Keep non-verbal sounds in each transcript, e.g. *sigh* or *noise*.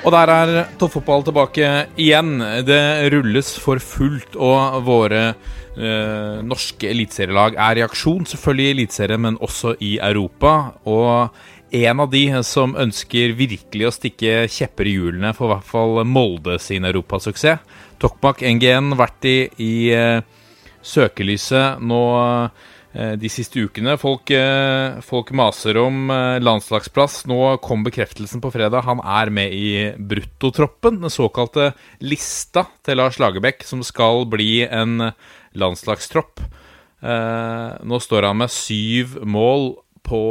Og der er toppfotball tilbake igjen. Det rulles for fullt, og våre eh, norske eliteserielag er i aksjon. Selvfølgelig i Eliteserien, men også i Europa. Og en av de som ønsker virkelig å stikke kjepper i hjulene for i hvert fall Molde sin europasuksess. Tokmak NGN vært i, i eh, søkelyset nå eh, de siste ukene. Folk, eh, folk maser om eh, landslagsplass. Nå kom bekreftelsen på fredag. Han er med i bruttotroppen, den såkalte lista til Lars Lagerbäck, som skal bli en landslagstropp. Eh, nå står han med syv mål på,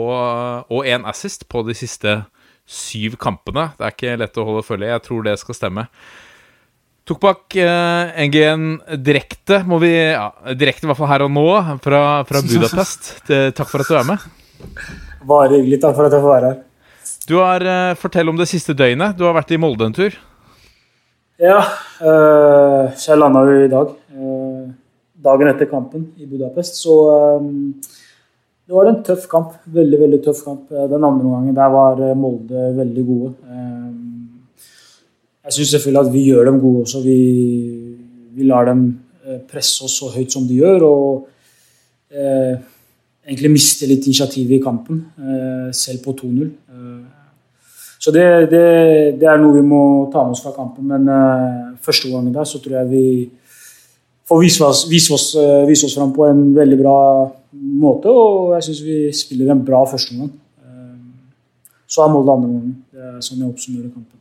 og én assist på de siste syv kampene. Det er ikke lett å holde følge. Jeg tror det skal stemme. Tokbak eh, NGN direkte, må vi ja, Direkte i hvert fall her og nå, fra, fra Budapest. Takk for at du er med. Bare hyggelig. Takk for at jeg får være her. Du har eh, Fortell om det siste døgnet. Du har vært i Molde en tur. Ja, øh, så jeg landa jo i dag. øh, dagen etter kampen i Budapest. Så øh, det var en tøff kamp. Veldig, veldig tøff kamp. Eh, Den andre omgangen der var Molde veldig gode. Eh, jeg syns selvfølgelig at vi gjør dem gode også. Vi, vi lar dem eh, presse oss så høyt som de gjør. Og eh, egentlig miste litt initiativet i kampen, eh, selv på 2-0. Eh, så det, det, det er noe vi må ta med oss fra kampen. Men uh, første gangen der så tror jeg vi får vise oss, vise oss, uh, vise oss fram på en veldig bra måte. Og jeg syns vi spiller en bra første gang. Uh, så er målet andre gangen. Det er sånn jeg oppsummerer kampen.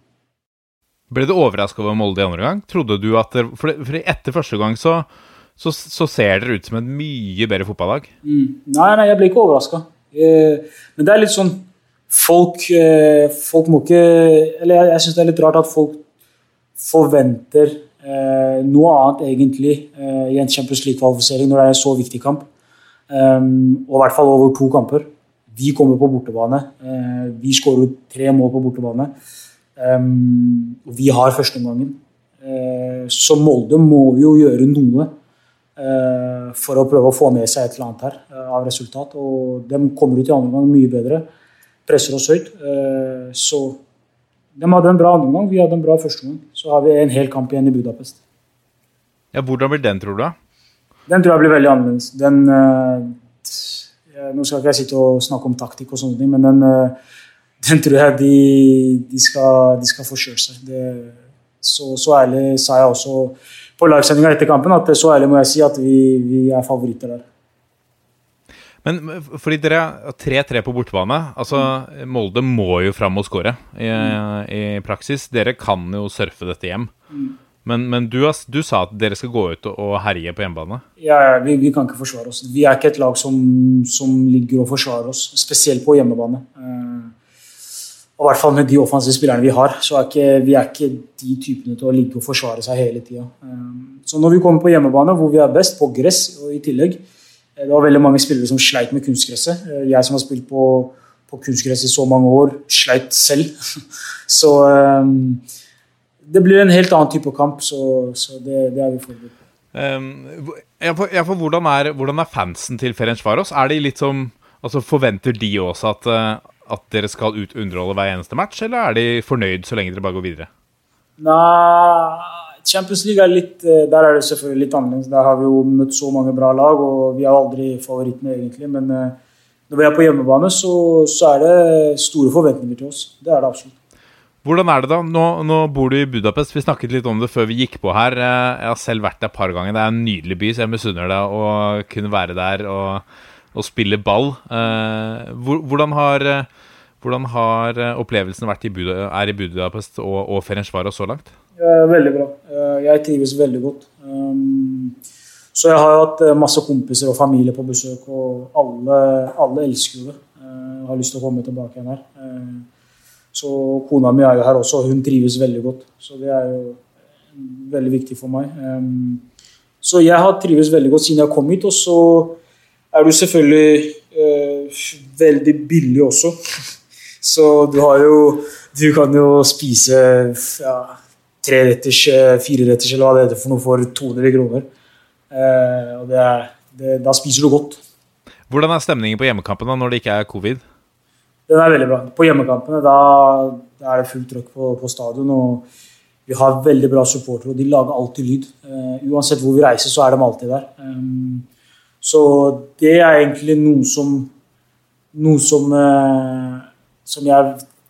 Ble du overraska over Molde i andre gang? Trodde du at dere, for, for etter første gang så, så, så ser dere ut som et mye bedre fotballag. Mm. Nei, nei, jeg ble ikke overraska. Men det er litt sånn Folk, eh, folk må ikke Eller jeg, jeg syns det er litt rart at folk forventer eh, noe annet egentlig eh, i en Champions League-kvalifisering når det er en så viktig kamp. Um, og i hvert fall over to kamper. Vi kommer på bortebane. Eh, vi skårer tre mål på bortebane. Og vi har førsteomgangen. Eh, så Molde må jo gjøre noe eh, for å prøve å få med seg et eller annet her eh, av resultat. Og de kommer ut i andre omgang mye bedre. Presser oss høyt. Så de hadde en bra andre omgang, vi hadde en bra første omgang. Så har vi en hel kamp igjen i Budapest. Ja, Hvordan blir den, tror du? Den tror jeg blir veldig annerledes. Den, nå skal ikke jeg sitte og snakke om taktikk, og sånne ting, men den, den tror jeg de, de, skal, de skal få kjørt seg. Det, så, så ærlig sa jeg også på livesendinga etter kampen at så ærlig må jeg si at vi, vi er favoritter der. Men fordi dere har 3-3 på bortebane Altså, Molde må jo fram og skåre i, i praksis. Dere kan jo surfe dette hjem. Men, men du, har, du sa at dere skal gå ut og, herje på hjemmebane. Ja, ja, vi, vi kan ikke forsvare oss. Vi er ikke et lag som, som ligger og forsvarer oss, spesielt på hjemmebane. Eh, og i hvert fall med de offensive spillerne vi har, så er ikke, vi er ikke de typene til å ligge og forsvare seg hele tida. så når vi kommer på hjemmebane, hvor vi er best, på gress og i tillegg eh, Det var veldig mange spillere som sleit med kunstgresset. Eh, jeg som har spilt på, på kunstgress i så mange år, sleit selv. *laughs* så eh, det blir en helt annen type kamp, så, så det, det er vi forberedt på. Hvor- ja, for, ja, hvordan, er, hvordan er fansen til Ferencvaros? Er de litt som Altså, Forventer de også at, eh, at dere skal ut underholde hver eneste match, eller er de fornøyd så lenge dere bare går videre? Nei, Champions League er litt eh, Der er det selvfølgelig litt annerledes. Der har vi jo møtt så mange bra lag, og vi er aldri favorittene, egentlig. Men eh, når vi er på hjemmebane, så, så er det store forventninger til oss. Det er det absolutt. Hvordan er det da? Nå, nå bor du i Budapest. Vi snakket litt om det før vi gikk på her. Eh, Jeg har selv vært der et par ganger. Det er en nydelig by, så jeg misunner deg å kunne være der og, og spille ball. Eh, Hvordan har, eh, hvordan har eh, opplevelsen vært i Buda, er i Budapest og, og Ferencvaros så langt? Veldig bra. Jeg trives veldig godt. Så jeg har hatt masse kompiser og familie på besøk, og alle, alle elsker det. Jeg har lyst til å komme tilbake igjen her. Så kona mi er jo her også, og hun trives veldig godt. Så det er jo veldig viktig for meg. Så jeg har trives veldig godt siden jeg kom hit, og så er du selvfølgelig eh, veldig billig også. *laughs* Så du har jo Du kan jo spise ja, treretters, eh, fireretters eller hva det heter for noe for 200 kroner. Eh, og det er, det, da spiser du godt. Hvordan er stemningen på hjemmekampene når det ikke er covid? Den er veldig bra. På hjemmekampene da, da er det fullt trøkk på, på stadion. og Vi har veldig bra supportere, og de lager alltid lyd. Eh, uansett hvor vi reiser, så er de alltid der. Um, så det er egentlig noe som Noe som, eh, som jeg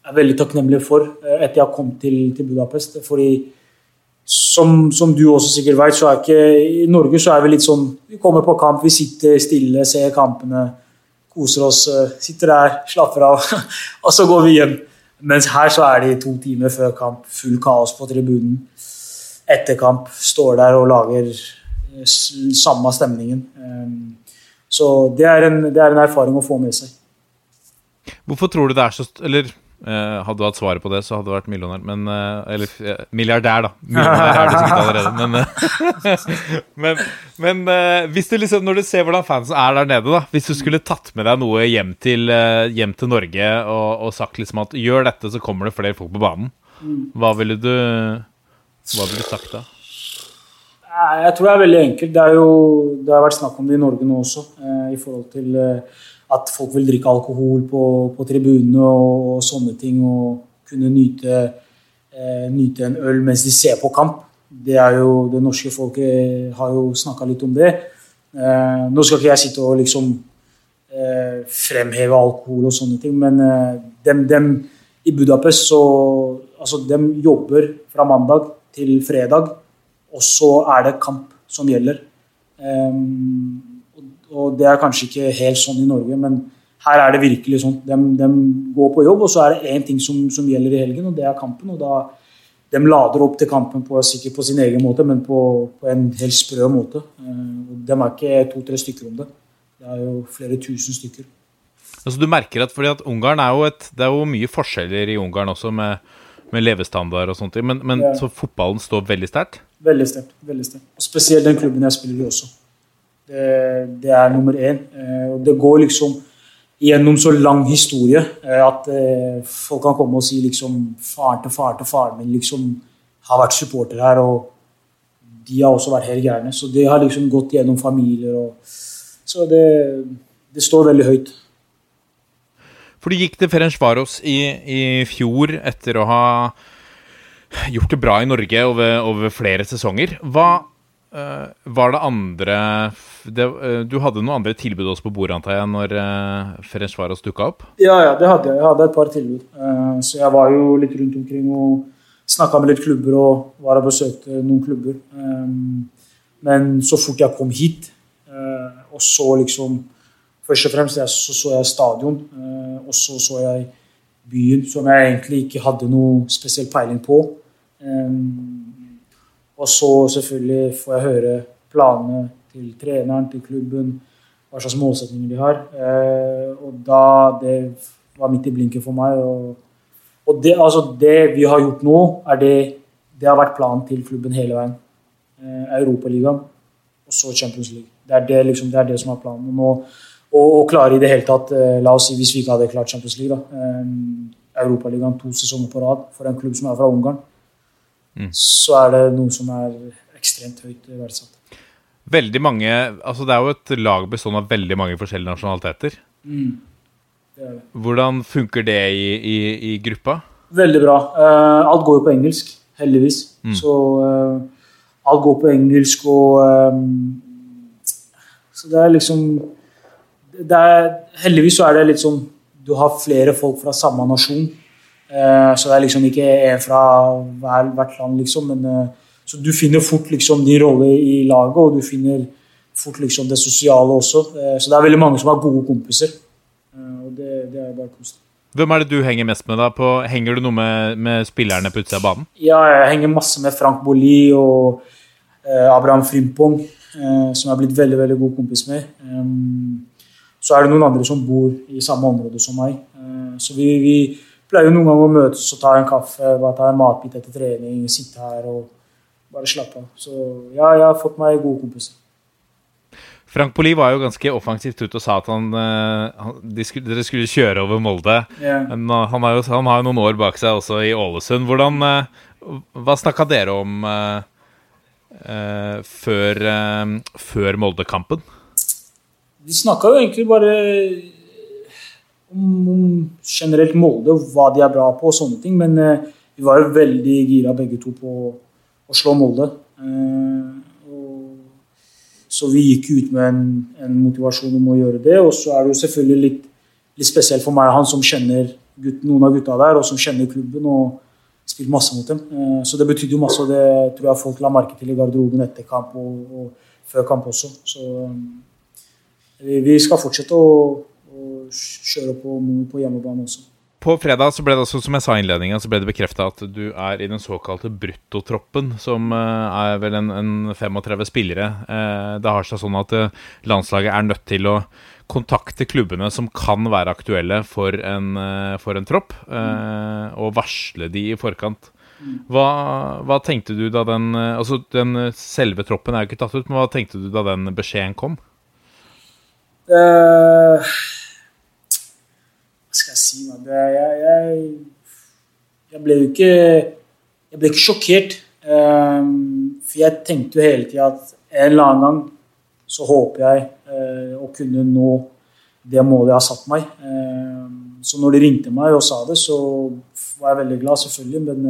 er veldig takknemlig for eh, etter jeg kom til, til Budapest. Fordi som, som, du også sikkert vet, så er ikke i Norge så er vi litt sånn Vi kommer på kamp, vi sitter stille, ser kampene, koser oss, eh, sitter der, *laughs* slapper av, *laughs* og så går vi hjem. Mens her så er det to timer før kamp, full kaos på tribunen. Etter kamp står der og lager samme stemningen. Så det er, en, det er en erfaring å få med seg. Hvorfor tror du det er så Eller eh, hadde du hatt svaret på det, så hadde du vært millionær. Men, eh, eller eh, milliardær, da. Millionær er du sikkert allerede. Men, eh, *laughs* men, men eh, du liksom, når du ser hvordan fansen er der nede, da Hvis du skulle tatt med deg noe hjem til, eh, hjem til Norge og, og sagt liksom at gjør dette, så kommer det flere folk på banen, hva ville du Hva ville du sagt da? Jeg tror det er veldig enkelt. Det, jo, det har vært snakk om det i Norge nå også. Eh, I forhold til eh, at folk vil drikke alkohol på, på tribunene og, og, sånne ting. Og kunne nyte, eh, nyte, en øl mens de ser på kamp. Det jo, Det norske folket har jo snakka litt om det. Eh, nå skal ikke jeg sitte og liksom eh, fremheve alkohol og sånne ting, men eh, dem, dem i Budapest så altså, dem jobber fra mandag til fredag og så er det kamp som gjelder. Um, og det er kanskje ikke helt sånn i Norge, men her er det virkelig sånn. De, de går på jobb, og så er det én ting som, som, gjelder i helgen, og det er kampen. og da De lader opp til kampen på, sikkert på sin egen måte, men på, på en helt sprø måte. Uh, de er ikke to-tre stykker om det. Det er jo flere tusen stykker. Altså du merker at, fordi at Ungarn er jo et, Det er jo mye forskjeller i Ungarn også, med, med levestandard og sånt, men, men ja. så fotballen står veldig sterkt? Veldig sterkt. veldig sterkt. Og Spesielt den klubben jeg spiller i også. Det, det er nummer én. Eh, og det går liksom gjennom så lang historie eh, at eh, folk kan komme og si liksom faren til faren til faren min liksom har vært supporter her, og de har også vært helt gærne. Så det har liksom gått gjennom familier og Så det, det står veldig høyt. For du gikk til Ferencvaros i, i fjor etter å ha gjort det bra i Norge over, over flere sesonger. Hva uh, var det andre det, uh, Du hadde noen andre tilbud også på bordet, antar jeg, når uh, Ferencvaros dukka opp? Ja, ja, det hadde jeg. Jeg hadde et par tilbud. Uh, så jeg var jo litt rundt omkring og snakka med litt klubber og var og besøkte noen klubber. Um, men så fort jeg kom hit, og så liksom Først og fremst så, så jeg stadion, og så så jeg byen som jeg egentlig ikke hadde noe spesiell peiling på. Um, og så selvfølgelig får jeg høre planene til treneren, til klubben, hva slags målsetninger de har. Uh, og da Det var midt i blinken for meg. Og, og det, altså det, vi har gjort nå, er det det har vært planen til klubben hele veien. Europaligaen og så Champions League. Det er det, liksom, det er det som er planen. Nå og, klare i det hele tatt eh, La oss si hvis vi ikke hadde klart Champions League, da. Um, Europaligaen to sesonger på rad for en klubb som er fra Ungarn, mm. så er det noe som er ekstremt høyt verdsatt. Veldig mange, altså Det er jo et lag bestående av veldig mange forskjellige nasjonaliteter. Mm. Det det. Hvordan funker det i, i, i, gruppa? Veldig bra. Uh, alt går jo på engelsk, heldigvis. Mm. Så uh, alt går på engelsk, og um, Så det er liksom er, heldigvis så er det litt sånn Du har flere folk fra samme nasjon. Eh, så det er liksom ikke en fra hvert land, liksom. Men, eh, så du finner fort liksom din rolle i laget, og du finner fort liksom det sosiale også. Eh, så det er veldig mange som har gode kompiser. Og det, det er bare positivt. Hvem er det du henger mest med? da? På, henger du noe med, med spillerne på utsida av banen? Ja, jeg henger masse med Frank Bolli og eh, Abraham Frimpong. eh, som jeg har blitt veldig veldig god kompis med. Um, så er det noen andre som bor i samme område som meg. Eh, så vi, vi pleier jo noen ganger å møtes og ta en kaffe, bare ta en matbit etter trening, sitte her og bare slappe av. Så ja, jeg har fått meg gode kompiser. Frank Poli var jo ganske offensivt ute og sa at han, eh, han de skulle, dere skulle kjøre over Molde. Yeah. Men uh, han, har jo, han har jo noen år bak seg også i Ålesund. Hvordan, eh, hva snakka dere om eh, eh, før, eh, før Molde-kampen? Vi snakka jo egentlig bare om, generelt Molde, hva de er bra på og sånne ting. Men eh, vi var jo veldig gira begge to på å slå Molde. Eh, så vi gikk ut med en, en motivasjon om å gjøre det. Og så er det jo selvfølgelig litt, litt spesielt for meg og han som kjenner gutt, noen av gutta der, og som kjenner klubben og spilt masse mot dem. Eh, så det betydde jo masse, og det tror jeg folk la merke til i garderoben etter kamp og, og før kamp også. Så vi, skal fortsette å, å kjøre på, på hjemmebane også. På fredag så ble det også, som jeg sa i innledningen, så ble det bekrefta at du er i den såkalte bruttotroppen, som eh, er vel en, en 35 spillere. Eh, Det har seg sånn at eh, landslaget er nødt til å kontakte klubbene som kan være aktuelle for en, for en tropp, mm. og varsle de i forkant. Hva, hva tenkte du da den Altså, den selve troppen er jo ikke tatt ut, men hva tenkte du da den beskjeden kom? Eh, hva skal jeg si, mann? Jeg, jeg, jeg ble jo ikke Jeg ble ikke sjokkert. Eh, for jeg tenkte jo hele tida at en eller annen gang så håper jeg uh, å kunne nå det målet jeg har satt meg. Så når de ringte meg og sa det, så var jeg veldig glad, selvfølgelig. Men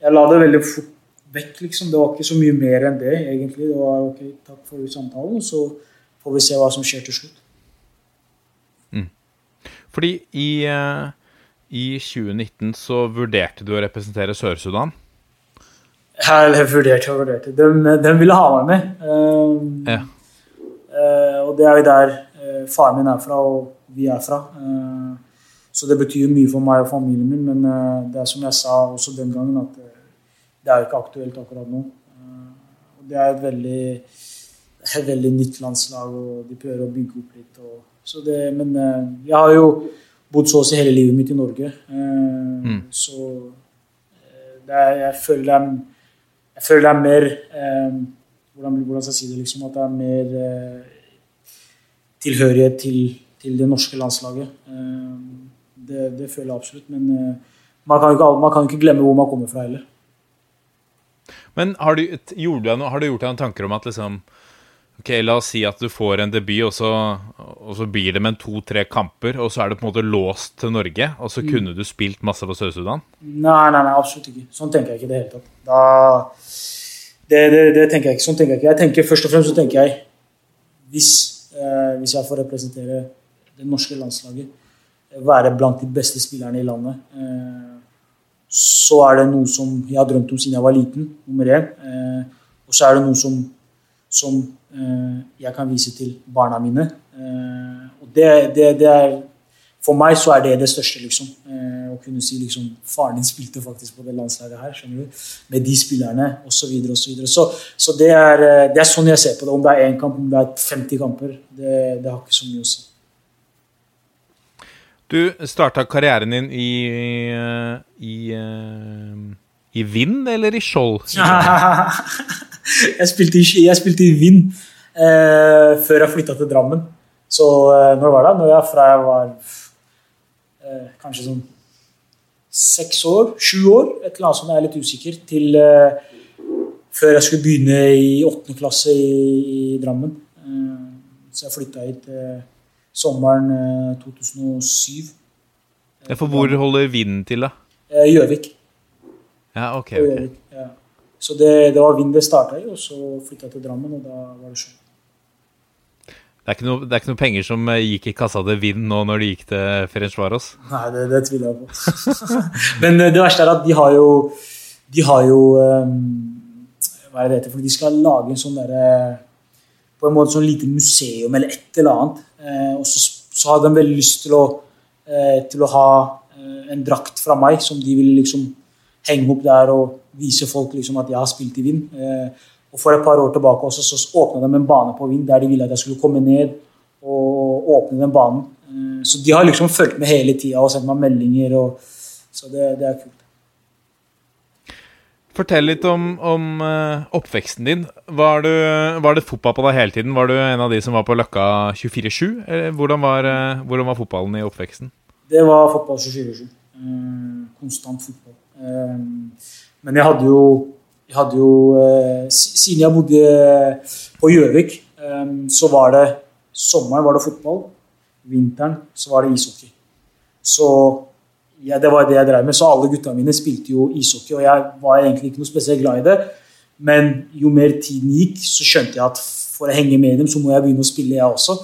jeg la det veldig fort vekk, liksom. Det var ikke så mye mer enn det, egentlig. Det var ok, takk for samtalen, så får vi se hva som skjer til slutt. Fordi i, eh, i 2019 så vurderte du å representere Sør-Sudan. Jeg vurderte og vurderte. De, de ville ha meg med. Um, Ja. uh, og det er jo der uh, faren min er fra, og vi er fra. Uh, så det betyr mye for meg og familien min, men eh, det er som jeg sa også den gangen, at eh, det er jo ikke aktuelt akkurat nå. Eh, og det er et veldig, veldig nytt landslag, og de prøver å bygge opp litt. Og, så det, men eh, jeg har jo bodd så å si hele livet mitt i Norge, mm. så eh, er, jeg føler er jeg føler det er mer eh, hvordan, hvordan skal jeg si det liksom, At det er mer eh, tilhørighet til, til det norske landslaget. Eh, det, det føler jeg absolutt. Men eh, man, kan ikke, man kan ikke glemme hvor man kommer fra heller. Men har du, du, har du gjort deg noen tanker om at liksom Ok, La oss si at du får en debut, og så, og så blir det med to-tre kamper, og så er det på en måte låst til Norge, og så kunne du spilt masse for Sør-Sudan? Nei, nei, nei, absolutt ikke. Sånn tenker jeg ikke i det hele tatt. Da, det, det, det tenker jeg ikke. Sånn tenker jeg ikke. Jeg tenker Først og fremst så tenker jeg hvis, eh, hvis jeg får representere det norske landslaget, eh, være blant de beste spillerne i landet, eh, så er det noe som jeg har drømt om siden jeg var liten, nummer én. Eh, og så er det noe som, som jeg kan vise til barna mine. Eh, og det, det, det er for meg så er det det største, liksom. Eh, å kunne si liksom Faren din spilte faktisk på det landslaget her, skjønner du. Med de spillerne, osv. Og så, så Så det er, eh, det er sånn jeg ser på det. Om det er én kamp, om det er 50 kamper, det, det har ikke så mye å si. Du starta karrieren din i i, i, eh, i Vind eller i Skjold? *laughs* jeg, spilte i, jeg spilte i Vind eh, før jeg flytta til Drammen. Så eh, når var det? Når jeg fra jeg var eh, kanskje sånn seks år, sju år, et eller annet som jeg er litt usikker, til eh, før jeg skulle begynne i åttende klasse i, i Drammen. Eh, så jeg flytta hit eh, sommeren eh, 2007. Ja, For hvor holder vinden til, da? Gjøvik. Ja, ok. ok. Ja. Så det, det var Vind det starta i, og så flytta jeg til Drammen, og da var det sjø. Det er, noe, det er ikke noe penger som eh, gikk i kassa til Vind nå når det gikk til Ferencvaros? Nei, det, det tviler jeg på. *laughs* Men eh, det verste er at de har jo De har jo um, Hva er det det heter? For de skal lage en sånn derre På en måte sånn lite museum eller et eller annet. Eh, og så, så har de veldig lyst til å, eh, til å ha eh, en drakt fra meg som de vil liksom henge opp der og vise folk liksom at jeg har spilt i Vind. Eh, Og for et par år tilbake også, så åpna de en bane på Vind der de ville at jeg skulle komme ned og åpne den banen. Eh, Så de har liksom fulgt med hele tida og sendt meg meldinger. Og, så det, det er kult. Fortell litt om, om eh, oppveksten din. Var, du, var det fotball på deg hele tiden? Var du en av de som var på Løkka 24-7? Hvordan, var, eh, hvordan var fotballen i oppveksten? Det var fotball 24-7. Eh, konstant fotball. Eh, men jeg hadde jo, jeg hadde jo eh, Siden jeg bodde på Gjøvik, eh, så var det Sommeren var det fotball. Vinteren så var det ishockey. Så ja, det var det jeg drev med. Så alle gutta mine spilte jo ishockey, og jeg var egentlig ikke noe spesielt glad i det. Men jo mer tiden gikk, så skjønte jeg at for å henge med dem, så må jeg begynne å spille, jeg også.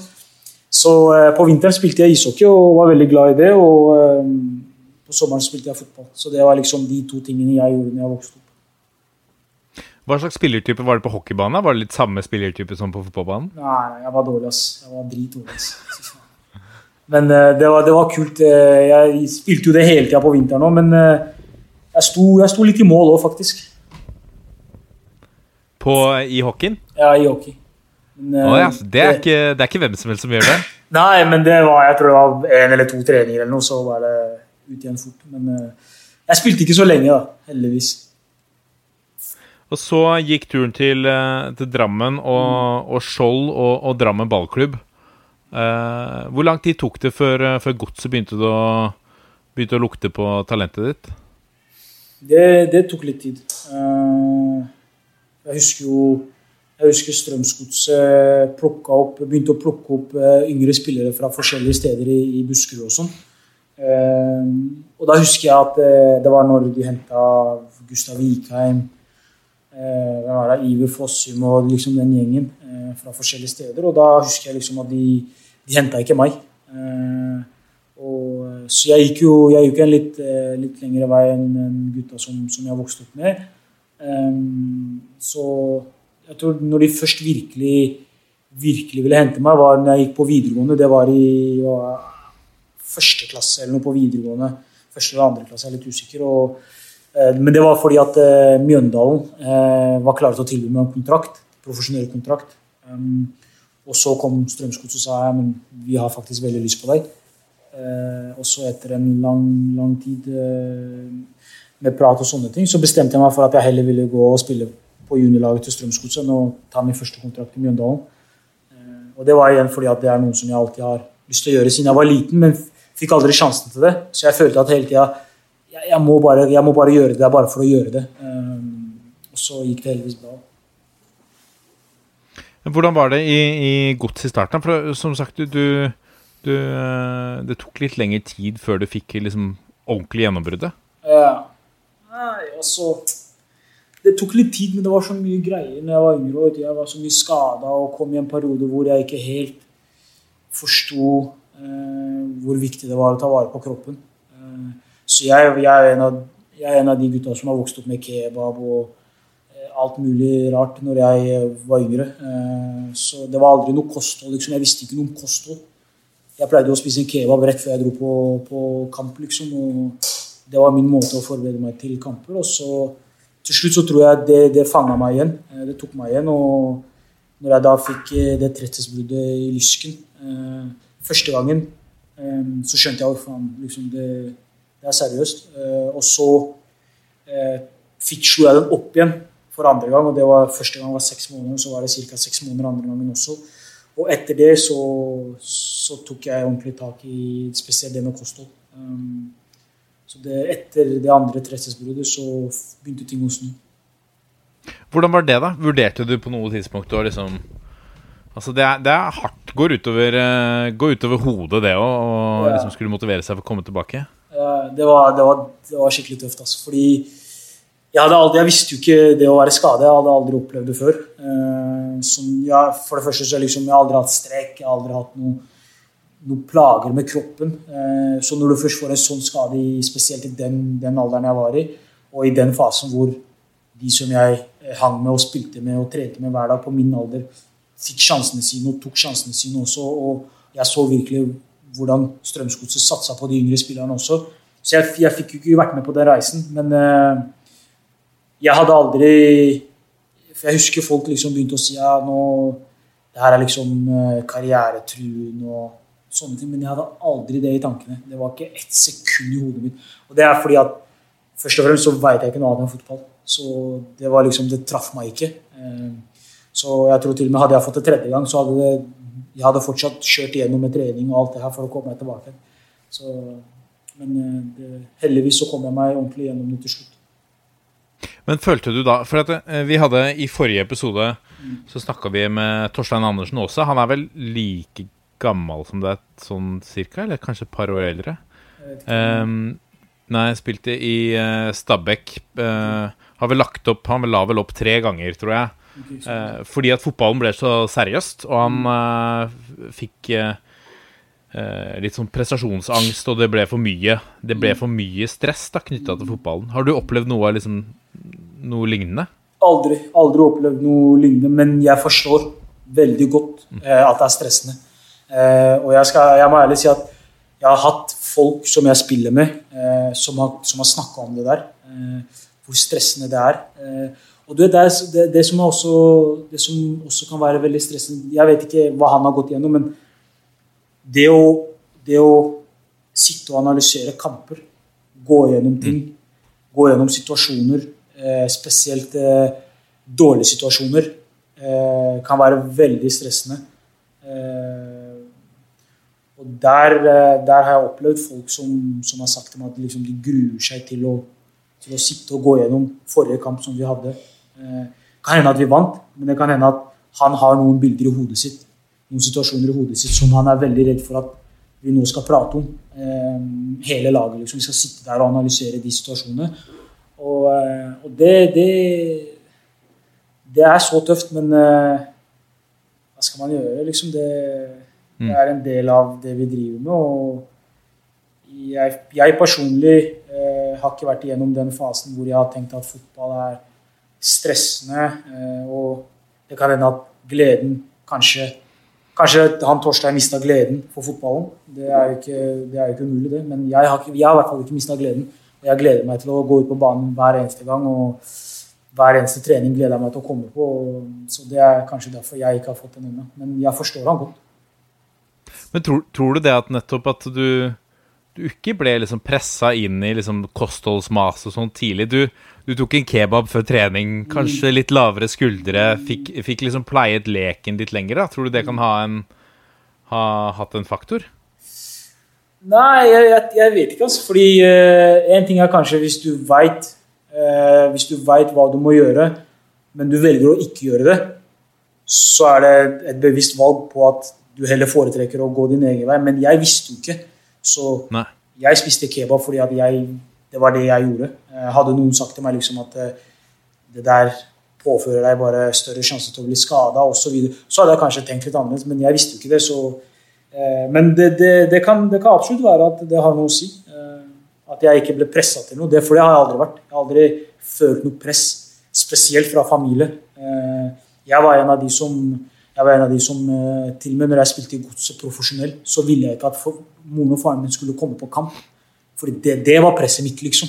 Så eh, på vinteren spilte jeg ishockey og var veldig glad i det. Og eh, på sommeren spilte jeg fotball. Så det var liksom de to tingene jeg gjorde når jeg vokste opp. Hva slags spillertype var det på hockeybanen? Var det litt samme spillertype som på fotballbanen? Nei, jeg var dårlig, ass. Jeg var dritdårlig, ass. Men eh, det, var, det var kult. Eh, Jeg spilte jo det hele tida på vinteren òg, men eh, jeg sto, jeg sto litt i mål òg, faktisk. På, I hockeyen? Ja, i hockey. Men, Å ja, det, er ikke, det er ikke hvem som helst som gjør det. Nei, men det var, jeg tror det var en eller to treninger eller noe, så var det ut igjen fort. Men eh, jeg spilte ikke så lenge, da, heldigvis. Og så gikk turen til, eh, til Drammen og, og Skjold og, og Drammen ballklubb. Uh, hvor lang tid tok det før, før godset begynte, begynte å lukte på talentet ditt? Det, det tok litt tid. Uh, jeg husker jo jeg husker Strømsgodset begynte å plukke opp yngre spillere fra forskjellige steder i, i Buskerud og sånn. Eh, og da husker jeg at eh, det var når de henta Gustav Vikheim, eh, Iver Fossum og liksom den gjengen fra forskjellige steder. Og da husker jeg liksom at de, de henta ikke meg. Og, så jeg gikk jo, jeg gikk en litt, litt lengre vei enn gutta som, som jeg vokste opp med. Ehm, så jeg tror når de først virkelig, virkelig ville hente meg, var når jeg gikk på videregående. Det var i første klasse eller noe på videregående. Første eller andre klasse, jeg er litt usikker. Og, eh, men det var fordi at eh, Mjøndalen eh, var klare til å tilby meg en kontrakt. Profesjonell kontrakt. Og så kom Strømsgodset og sa ja, vi har faktisk veldig lyst på deg. Og så etter en lang, lang tid med prat og sånne ting, så bestemte jeg meg for at jeg heller ville gå og spille på juniorlaget til Strømsgodset enn å ta min første kontrakt i Mjøndalen. Og det var igjen fordi at det er noe som jeg alltid har lyst til å gjøre siden jeg var liten, men fikk aldri sjansen til det. Så jeg følte at hele tida jeg, jeg, må bare, jeg må bare gjøre det bare for å gjøre det. Eh, og så gikk det heldigvis bra. Hvordan var det i, i gods i starten? For som sagt, du, du, eh, Det tok litt lengre tid før du fikk liksom ordentlig gjennombruddet. Ja. Nei, altså Det tok litt tid, men det var så mye greier når jeg var yngre. Jeg var så mye skada og kom i en periode hvor jeg ikke helt forsto hvor viktig det var å ta vare på kroppen. Eh, så jeg, jeg, er av, jeg er en av de gutta som har vokst opp med kebab og eh, alt mulig rart når jeg eh, var yngre. Eh, så det var aldri noe kosthold. liksom. Jeg visste ikke noe om kosthold. Jeg pleide å spise en kebab rett før jeg dro på, på kamp, liksom. og det var min måte å forberede meg til kamper. Og så til slutt så tror jeg det, det fanga meg igjen. Eh, Det tok meg igjen. Og når jeg da fikk eh, det tretthetsbruddet i lysken eh, første gangen, eh, så skjønte jeg at liksom det, det er seriøst. Eh, og så eh, slo jeg den opp igjen for andre gang. og det var Første gang var seks måneder, så var det ca. seks måneder andre gangen også. Og etter det så, så tok jeg ordentlig tak i spesielt det med kosthold. Um, så det, etter det andre trestesbruddet så begynte ting å snu. Hvordan var det, da? Vurderte du på noe tidspunkt å liksom Altså, det er, det er hardt. Går utover, eh, går utover hodet, det òg, Ja. liksom skulle motivere seg for å komme tilbake. Det var, det var, det var skikkelig tøft. Altså, fordi jeg, aldri, jeg visste jo ikke det å være skadet. Jeg hadde aldri opplevd det før. Eh, som, ja, for det første så liksom, jeg har aldri hatt strek. Jeg har aldri hatt noe, noe plager med kroppen. Eh, så når du først får en sånn skade, spesielt i den, den alderen jeg var i, og i den fasen hvor de som jeg hang med og spilte med og trente med hver dag på min alder, fikk sjansene sine og tok sjansene sine også. Og jeg så virkelig hvordan Strømsgodset satsa på de yngre spillerne også. Så jeg, jeg fikk jo ikke vært med på den reisen, men eh, jeg hadde aldri For jeg husker folk liksom begynte å si ja, nå det her er liksom karrieretruen karrieretruende og sånne ting. Men jeg hadde aldri det i tankene. Det var ikke ett sekund i hodet mitt. Og det er fordi at først og fremst så veit jeg ikke noe annet enn fotball. Så det var liksom, det traff meg ikke. Eh, Så jeg tror til og med hadde jeg fått det tredje gang, så hadde det, jeg hadde fortsatt kjørt igjennom med trening og alt det her for å komme meg tilbake. Så, men eh, det, heldigvis så kom jeg meg ordentlig gjennom det til slutt. Men følte du da For at eh, vi hadde i forrige episode Så snakka vi med Torstein Andersen også. Han er vel like gammel som deg, sånn cirka? Eller kanskje et par år eldre? Ehm, nei, spilte i uh, Stabæk. Uh, har vel lagt opp Han la vel opp tre ganger, tror jeg. Eh, fordi at fotballen ble så seriøst, og han eh, fikk eh, eh, litt sånn prestasjonsangst, og det ble for mye. Det ble for mye stress da knytta til fotballen. Har du opplevd noe, liksom, noe lignende? Aldri, aldri opplevd noe lignende, men jeg forstår veldig godt eh, at det er stressende. Eh, og jeg, skal, jeg må ærlig si at jeg har hatt folk som jeg spiller med, eh, som har, som har snakka om det der. Eh, hvor stressende det er. Og det, er, det, det, som også, det som også kan være veldig stressende Jeg vet ikke hva han har gått gjennom, men det å, det å sitte og analysere kamper, gå gjennom ting, gå gjennom situasjoner, eh, spesielt eh, dårlige situasjoner, eh, kan være veldig stressende. Eh, og der, eh, der har jeg opplevd folk som, som har sagt til meg at liksom, de gruer seg til å, til å sitte og gå gjennom forrige kamp som vi hadde. Eh, kan hende at vi vant, men det kan hende at han har noen bilder i hodet sitt, noen situasjoner i hodet sitt som han er veldig redd for at vi nå skal prate om. Eh, hele laget. Liksom. Vi skal sitte der og analysere de situasjonene. Og, eh, og det, det Det er så tøft, men hva skal man gjøre? Liksom det, det er en del av det vi driver med. Og jeg, jeg personlig eh, har ikke vært igjennom den fasen hvor jeg har tenkt at fotball er stressende. Eh, og det kan hende at gleden kanskje Kanskje han Torstein mista gleden for fotballen. Det er jo ikke, det er jo ikke umulig, det. Men jeg har, jeg har i hvert fall ikke mista gleden. Og jeg gleder meg til å gå ut på banen hver eneste gang. Og hver eneste trening gleder jeg meg til å komme på. Og, så det er kanskje derfor jeg ikke har fått den ennå. Men jeg forstår han godt. Men tror, tror du det at nettopp at du, du ikke ble liksom pressa inn i liksom kostholdsmas og sånn tidlig? Du, du tok en kebab før trening, kanskje litt lavere skuldre, fikk, fikk liksom pleiet leken litt lenger. da Tror du det kan ha, en, ha hatt en faktor? Nei, jeg, jeg, jeg vet ikke, altså. Fordi én en ting er kanskje hvis du veit uh, Hvis du veit hva du må gjøre, men du velger å ikke gjøre det, så er det et bevisst valg på at du heller foretrekker å gå din egen vei. Men jeg visste jo ikke. Så Nei. jeg spiste kebab fordi at jeg, det var det jeg gjorde. Eh, Hadde noen sagt til meg liksom at eh, det der påfører deg bare større sjanse til å bli skada osv., så, videre, så hadde jeg kanskje tenkt litt annerledes, men jeg visste jo ikke det. så Eh, Men det, det, det, kan, det kan absolutt være at det har noe å si. At jeg ikke ble pressa til noe. Det, for det har jeg aldri vært. Jeg har aldri følt noe press, spesielt fra familie. Jeg var en av de som, jeg var en av de som eh, til og med når jeg spilte i Godset profesjonell, så ville jeg ikke at for, moren og faren min skulle komme på kamp. For det, det var presset mitt, liksom.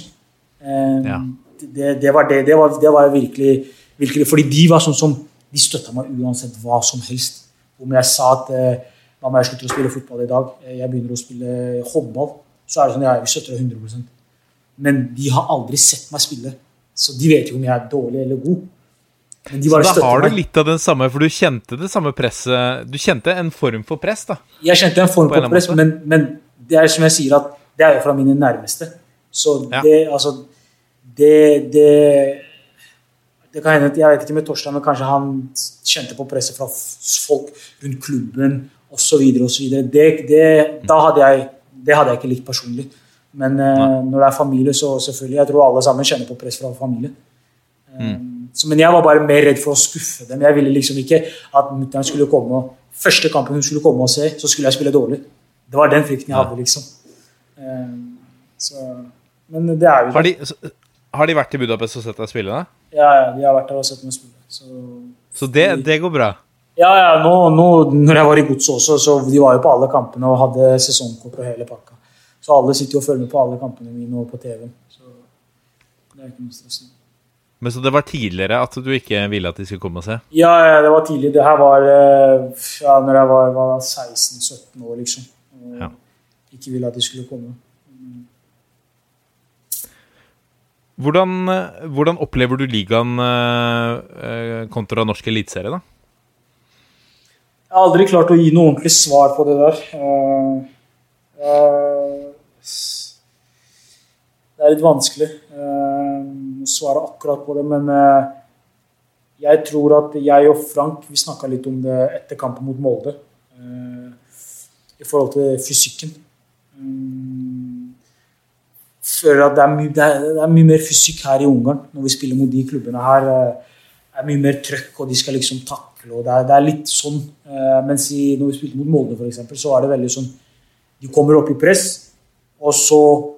Eh, Ja. Det, det var det. Det var, det var virkelig, virkelig Fordi de var sånn som De støtta meg uansett hva som helst. Om jeg sa at eh, Mamma, jeg slutter å spille fotball i dag. eh, Jeg begynner å spille håndball. Så er det sånn, ja, vi støtter deg 100% Men de har aldri sett meg spille. Så de vet jo om jeg er dårlig eller god. Så da har du litt av den samme, for du kjente det samme presset Du kjente en form for press, da. Jeg kjente en form for en press, men, men det er som jeg sier, at det er jo fra mine nærmeste. Så Ja. det, altså det, det det kan hende, at- Jeg vet ikke med Torstein, men kanskje han kjente på presset fra folk rundt klubben osv. Det, det, da hadde jeg, det hadde jeg ikke likt personlig. Men eh, når det er familie, så selvfølgelig. Jeg tror alle sammen kjenner på press fra familie. Eh, så, men jeg var bare mer redd for å skuffe dem. Jeg ville liksom ikke at mutter'n skulle komme og første kampen hun skulle komme og se, så skulle jeg spille dårlig. Det var den frykten jeg hadde, liksom. Eh, så, men det er jo Har de, har de vært i Budapest og sett deg spille? da? Ja, ja, de har vært der og sett meg spille. Så, Så det, det går bra. ja, ja, nå, nå når jeg var i Godset også, så de var jo på alle kampene og hadde sesongkort og hele pakka. Så alle sitter jo og følger med på alle kampene mine og på TV-en. Så det er ikke noe stress. Men så det var tidligere at du ikke ville at de skulle komme og se? Ja, ja, det var tidlig. Det her var eh, ja, når jeg var, var 16-17 år, liksom. Ja. Ikke ville at de skulle komme. Hvordan, eh, hvordan opplever du ligaen eh, kontra norsk eliteserie, da? Jeg har aldri klart å gi noe ordentlig svar på det der. Det er litt vanskelig svare akkurat på det, men eh, jeg tror at jeg og Frank vi snakka litt om det etter kampen mot Molde. eh, I forhold til fysikken. Mm, føler at det er, mye, det, er, det er mye mer fysikk her i Ungarn når vi spiller mot de klubbene her. eh, Det er mye mer trøkk, og de skal liksom takle. og Det er, det er litt sånn. eh, mens i, når vi spilte mot Molde, eksempel, så var det veldig sånn De kommer opp i press, og så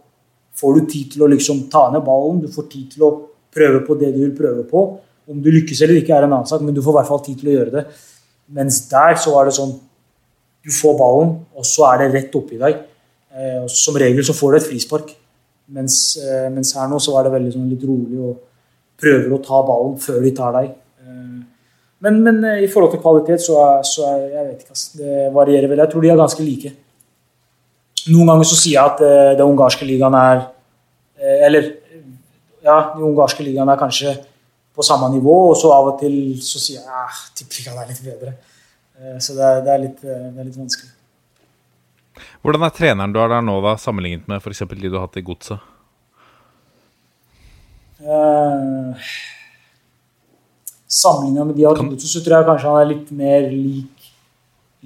får du tid til å liksom ta ned ballen. Du får tid til å prøve på det du vil prøve på. Om du lykkes eller ikke, er en annen sak, men du får i hvert fall tid til å gjøre det. Mens der så var det sånn Du får ballen, og så er det rett oppi deg. Eh, som regel så får du et frispark. Mens, eh, mens her nå så var det veldig sånn litt rolig og prøver å ta ballen før de tar deg. Eh, men, men i forhold til kvalitet så er, så er jeg vet ikke. Det varierer vel. Jeg tror de er ganske like. Noen ganger så sier jeg at eh, den ungarske ligaen er eh, Eller ja, den ungarske ligaen er kanskje på samme nivå, og så av og til så sier jeg at tippeligaen er litt bedre. Eh, så det er, det, er litt, eh, det er litt vanskelig. Hvordan er treneren du har der nå, da, sammenlignet med f.eks. de du har hatt i Godset? Uh, Sammenligna med de har hatt, så tror jeg kanskje han er litt mer lik,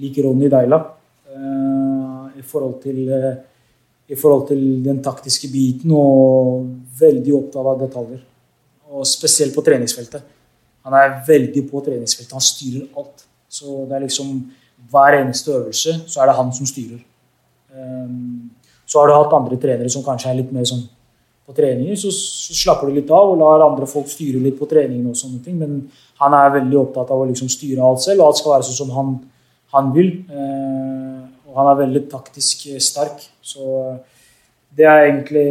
lik Ronny Deila. eh, I forhold til eh, i forhold til den taktiske biten og veldig opptatt av detaljer. Og spesielt på treningsfeltet. Han er veldig på treningsfeltet. Han styrer alt. Så det er liksom hver eneste øvelse så er det han som styrer. Um, så har du hatt andre trenere som kanskje er litt mer sånn på treninger, så slapper du litt av og lar andre folk styre litt på treningene og sånne ting. Men han er veldig opptatt av å liksom styre alt selv, og alt skal være sånn som han, han vil. Eh, og han er veldig taktisk eh, sterk. Så eh, det er egentlig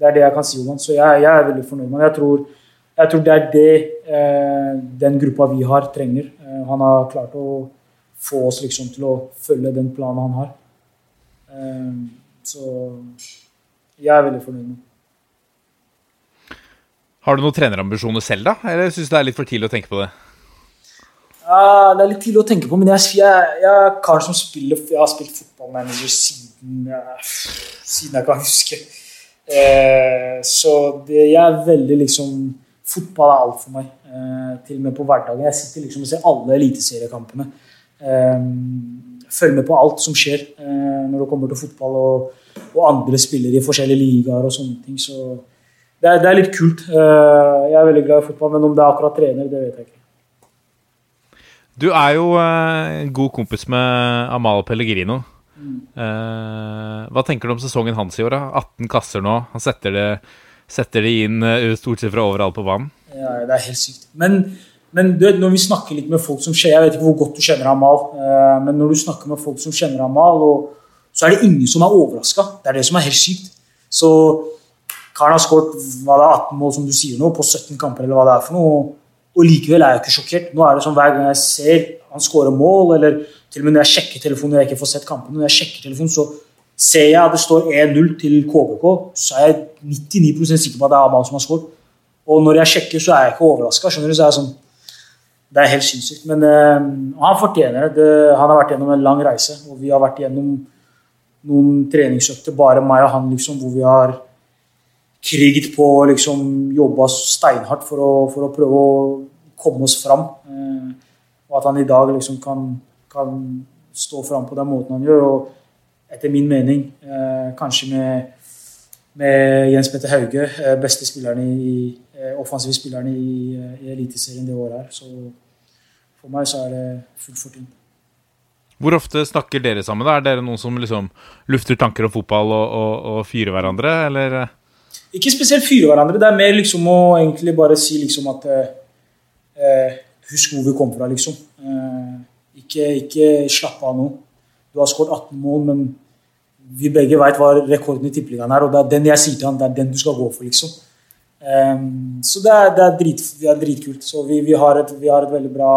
det er det jeg kan si om han. Så jeg, jeg er veldig fornøyd med han. Jeg jeg tror det er det eh, den gruppa vi har, trenger. Eh, han har klart å få oss liksom til å følge den planen han har. Eh, så jeg er veldig fornøyd med han. Har du noen trenerambisjoner selv, da? Eller syns du det er litt for tidlig å tenke på det? Ja, det er litt tidlig å tenke på, men jeg, jeg, jeg er kar som spiller Jeg har spilt fotballmanager siden siden jeg kan huske. Eh, så det, jeg er veldig liksom Fotball er alt for meg. Eh, til og med på hverdagen. Jeg sitter liksom og ser alle eliteseriekampene. Eh, følger med på alt som skjer eh, når det kommer til fotball og, og andre spillere i forskjellige ligaer og sånne ting. Så det er, det er litt kult. Eh, jeg er veldig glad i fotball, men om det er akkurat trener, det vet jeg ikke. Du er jo en god kompis med Amal Pellegrino. Eh, hva tenker du om sesongen hans i år? da? 18 kasser nå. Han setter det, setter det inn eh, stort sett fra overalt på banen. Ja, det er helt sykt. Men, men du vet, når vi snakker litt med folk som skjer, Jeg vet ikke hvor godt du kjenner Amal, eh, men når du snakker med folk som kjenner Amal, og, så er det ingen som er overraska. Det er det som er helt sykt. Så karen har skåret det er, 18 mål, som du sier nå, på 17 kamper, eller hva det er for noe. Og likevel er jeg ikke sjokkert. Nå er det sånn Hver gang jeg ser han skårer mål, eller til og med når jeg sjekker telefonen når jeg ikke får sett kampen, når jeg sjekker telefonen, så ser jeg at det står 1-0 til KBK, så er jeg 99% sikker på at det er Amal som har skåret. Og når jeg sjekker, så er jeg ikke overraska. Så er jeg sånn Det er helt sinnssykt. Men øh, han fortjener det. Han har vært gjennom en lang reise, og vi har vært gjennom noen treningsøkter, bare meg og han, liksom, hvor vi har kriget på og liksom jobba steinhardt for å, for å prøve å komme oss fram. Eh, og at han i dag liksom kan, kan stå fram på den måten han gjør. Og etter min mening, eh, kanskje med, med Jens Petter Hauge, eh, beste spilleren i, eh, offensive spilleren i, i Eliteserien det året her. Så for meg så er det fullt fortjent. Hvor ofte snakker dere sammen? da? Er dere noen som liksom lufter tanker om fotball og, og, og fyrer hverandre, eller? Ikke spesielt fyre hverandre. Det er mer liksom å egentlig bare si liksom at eh, eh, Husk hvor vi kom fra, liksom. Eh, ikke, ikke slapp av nå. Du har skåret 18 mål, men vi begge veit hva rekorden i tippeligaen er, og det er den jeg sier til han, det er den du skal gå for, liksom. Ehm, så det er, det er, drit, det er dritkult. Så vi, vi, har et, vi har et veldig bra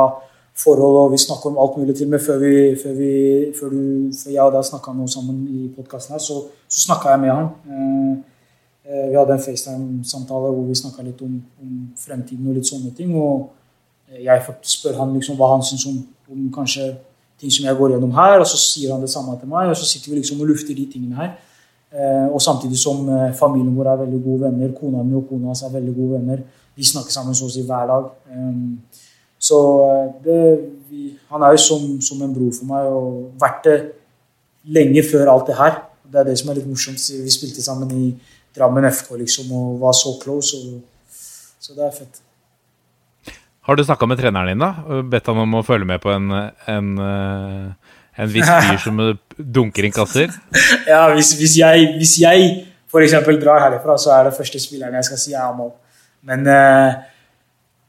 forhold, og vi snakker om alt mulig til og med før, vi, før, vi, før, du, før jeg og deg snakka noe sammen i podkasten her, så, så snakka jeg med han. Eh, eh, vi hadde en FaceTime-samtale hvor vi snakka litt om, om, fremtiden og litt sånne ting. Og jeg spør han liksom hva han syns om, om kanskje ting som jeg går gjennom her, og så sier han det samme til meg, og så sitter vi liksom og lufter de tingene her. Eh, og samtidig som eh, familien vår er veldig gode venner. Kona mi og kona hans er veldig gode venner. Vi snakker sammen så å si hver dag. Eh, så det, vi, han er jo som, som, en bror for meg og vært det lenge før alt det her. Det er det som er litt morsomt. Vi spilte sammen i Drammen FK liksom, og var så close. Og, så det er fett. Har du snakka med treneren din, da? Bedt han om å følge med på en, en en viss fyr som dunker inn kasser? *laughs* ja, hvis, hvis jeg, hvis jeg f.eks. drar herfra, så er det første spilleren jeg skal si er mål. Men uh,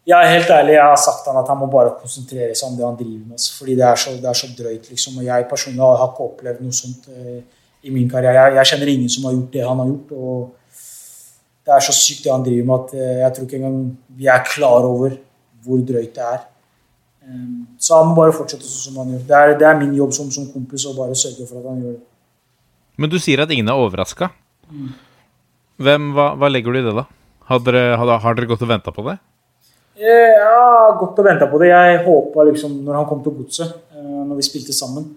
jeg er helt ærlig, jeg har sagt han at han må bare konsentrere seg om det han driver med. Fordi det er så, det er så drøyt, liksom. Og jeg personlig har ikke opplevd noe sånt uh, i min karriere. Jeg, jeg, kjenner ingen som har gjort det han har gjort. og det er så sykt det han driver med at uh, jeg tror ikke engang vi er klar over hvor drøyt det er. Ehm, så han må bare fortsette sånn som han gjør. Det er, det er, min jobb som, som kompis å bare sørge for at han gjør det. Men du sier at ingen er overraska. Mm. Hva, hva, legger du i det, da? Har dere, har dere gått og venta på det? Jeg har gått og venta på det. Jeg håpa liksom, når han kom til Godset, eh, når vi spilte sammen,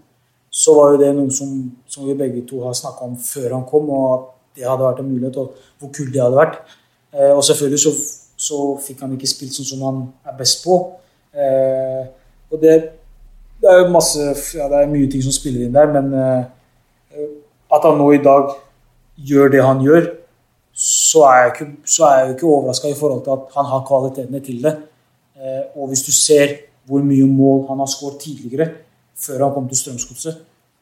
så var jo det noe som, som vi begge to har snakka om før han kom, og at det hadde vært en mulighet, og hvor kult det hadde vært. Eh, og selvfølgelig så, så fikk han ikke spilt sånn som han er best på. Eh, og det, det, er jo masse ja, det er mye ting som spiller inn der, men eh, at han nå i dag gjør det han gjør, så er jeg ikke, så er jeg ikke overraska i forhold til at han har kvalitetene til det. Eh, og hvis du ser hvor mye mål han har skåret tidligere, før han kom til Strømsgodset,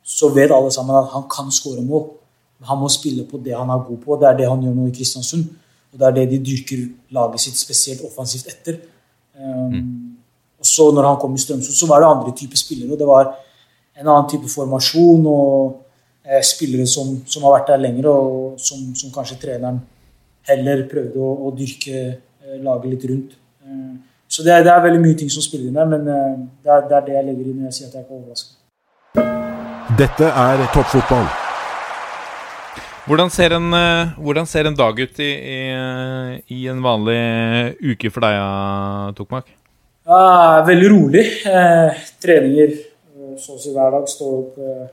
så vet alle sammen at han kan skåre mål. Han må spille på det han er god på. Det er det han gjør nå i Kristiansund. Og det er det de dyrker laget sitt spesielt offensivt etter. Um, mm. Og så når han kom i Strømsund, så var det andre typer spillere. og Det var en annen type formasjon og eh, spillere som, som, har vært der lenger, og som, som kanskje treneren heller prøvde å, å dyrke eh, laget litt rundt. Eh, så det er, det er, veldig mye ting som spiller inn der, men uh, det er, det, er, det jeg legger inn når jeg sier at jeg er ikke overraska. Dette er toppfotball. Hvordan ser, en, eh, hvordan ser en dag ut i, i, i en vanlig uke for deg, Tokmak? Ja, veldig rolig. Eh, treninger eh, så å si hver dag. Står opp, eh,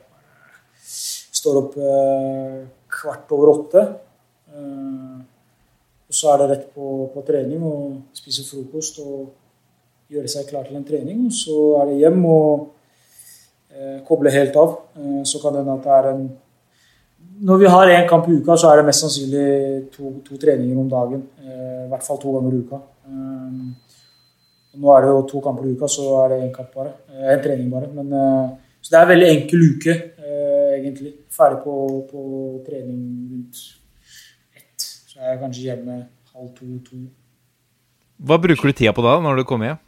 står opp eh, kvart over åtte. Eh, og så er det rett på, på, trening og spise frokost og gjøre seg klar til en trening. Og så er det hjem og eh, koble helt av. så kan det hende at det er en Når vi har én kamp i uka, så er det mest sannsynlig to, to treninger om dagen. I hvert fall to ganger i uka. Nå er det jo to kamper i uka, så er det én kamp bare. Én en trening bare. Men, eh, så det er en veldig enkel uke, eh, egentlig. Ferdig på, på trening rundt ett. Så er jeg kanskje hjemme halv to-to. Hva bruker du tida på da, når du kommer hjem?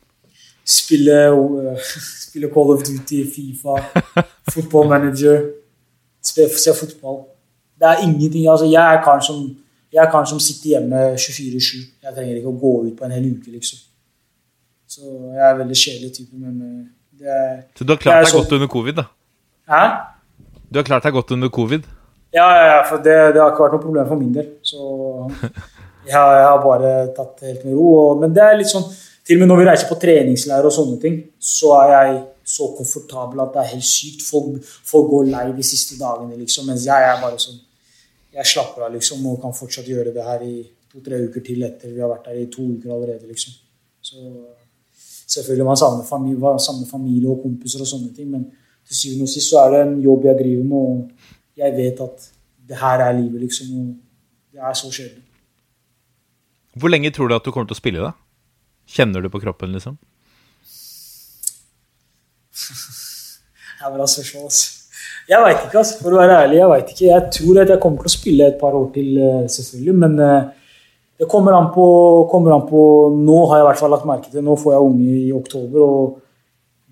Spille, *laughs* spille Call of Duty, Fifa, *laughs* football manager. Se fotball. Det er ingenting altså Jeg er karen som, som sitter hjemme 24-7. Jeg trenger ikke å gå ut på en hel uke, liksom. Så jeg er en veldig kjedelig type, men eh, det er Så du har klart deg så... godt under covid, da? Hæ? Du har klart deg godt under covid? Ja, ja, ja for det, det, har ikke vært noe problem for min del. Så *laughs* jeg, jeg har bare tatt det helt med ro. Og, men det er litt sånn Til og med når vi reiser på treningsleirer og sånne ting, så er jeg så komfortabel at det er helt sykt. Folk, folk går lei de siste dagene, liksom. Mens jeg er bare sånn Jeg slapper av, liksom, og kan fortsatt gjøre det her i to-tre uker til etter vi har vært her i to uker allerede, liksom. Så Selvfølgelig man savner familie, savner familie og kompiser og sånne ting, men til syvende og sist så er det en jobb jeg driver med, og jeg vet at det her er livet, liksom. Og det er så kjedelig. Hvor lenge tror du at du kommer til å spille, da? Kjenner du på kroppen, liksom? Det er bra spørsmål, altså. Jeg veit ikke, altså. For å være ærlig, jeg veit ikke. Jeg tror at jeg kommer til å spille et par år til, eh, selvfølgelig, men uh, det kommer an, på, kommer an, på, Nå har jeg i hvert fall lagt merke til Nå får jeg unge i oktober, og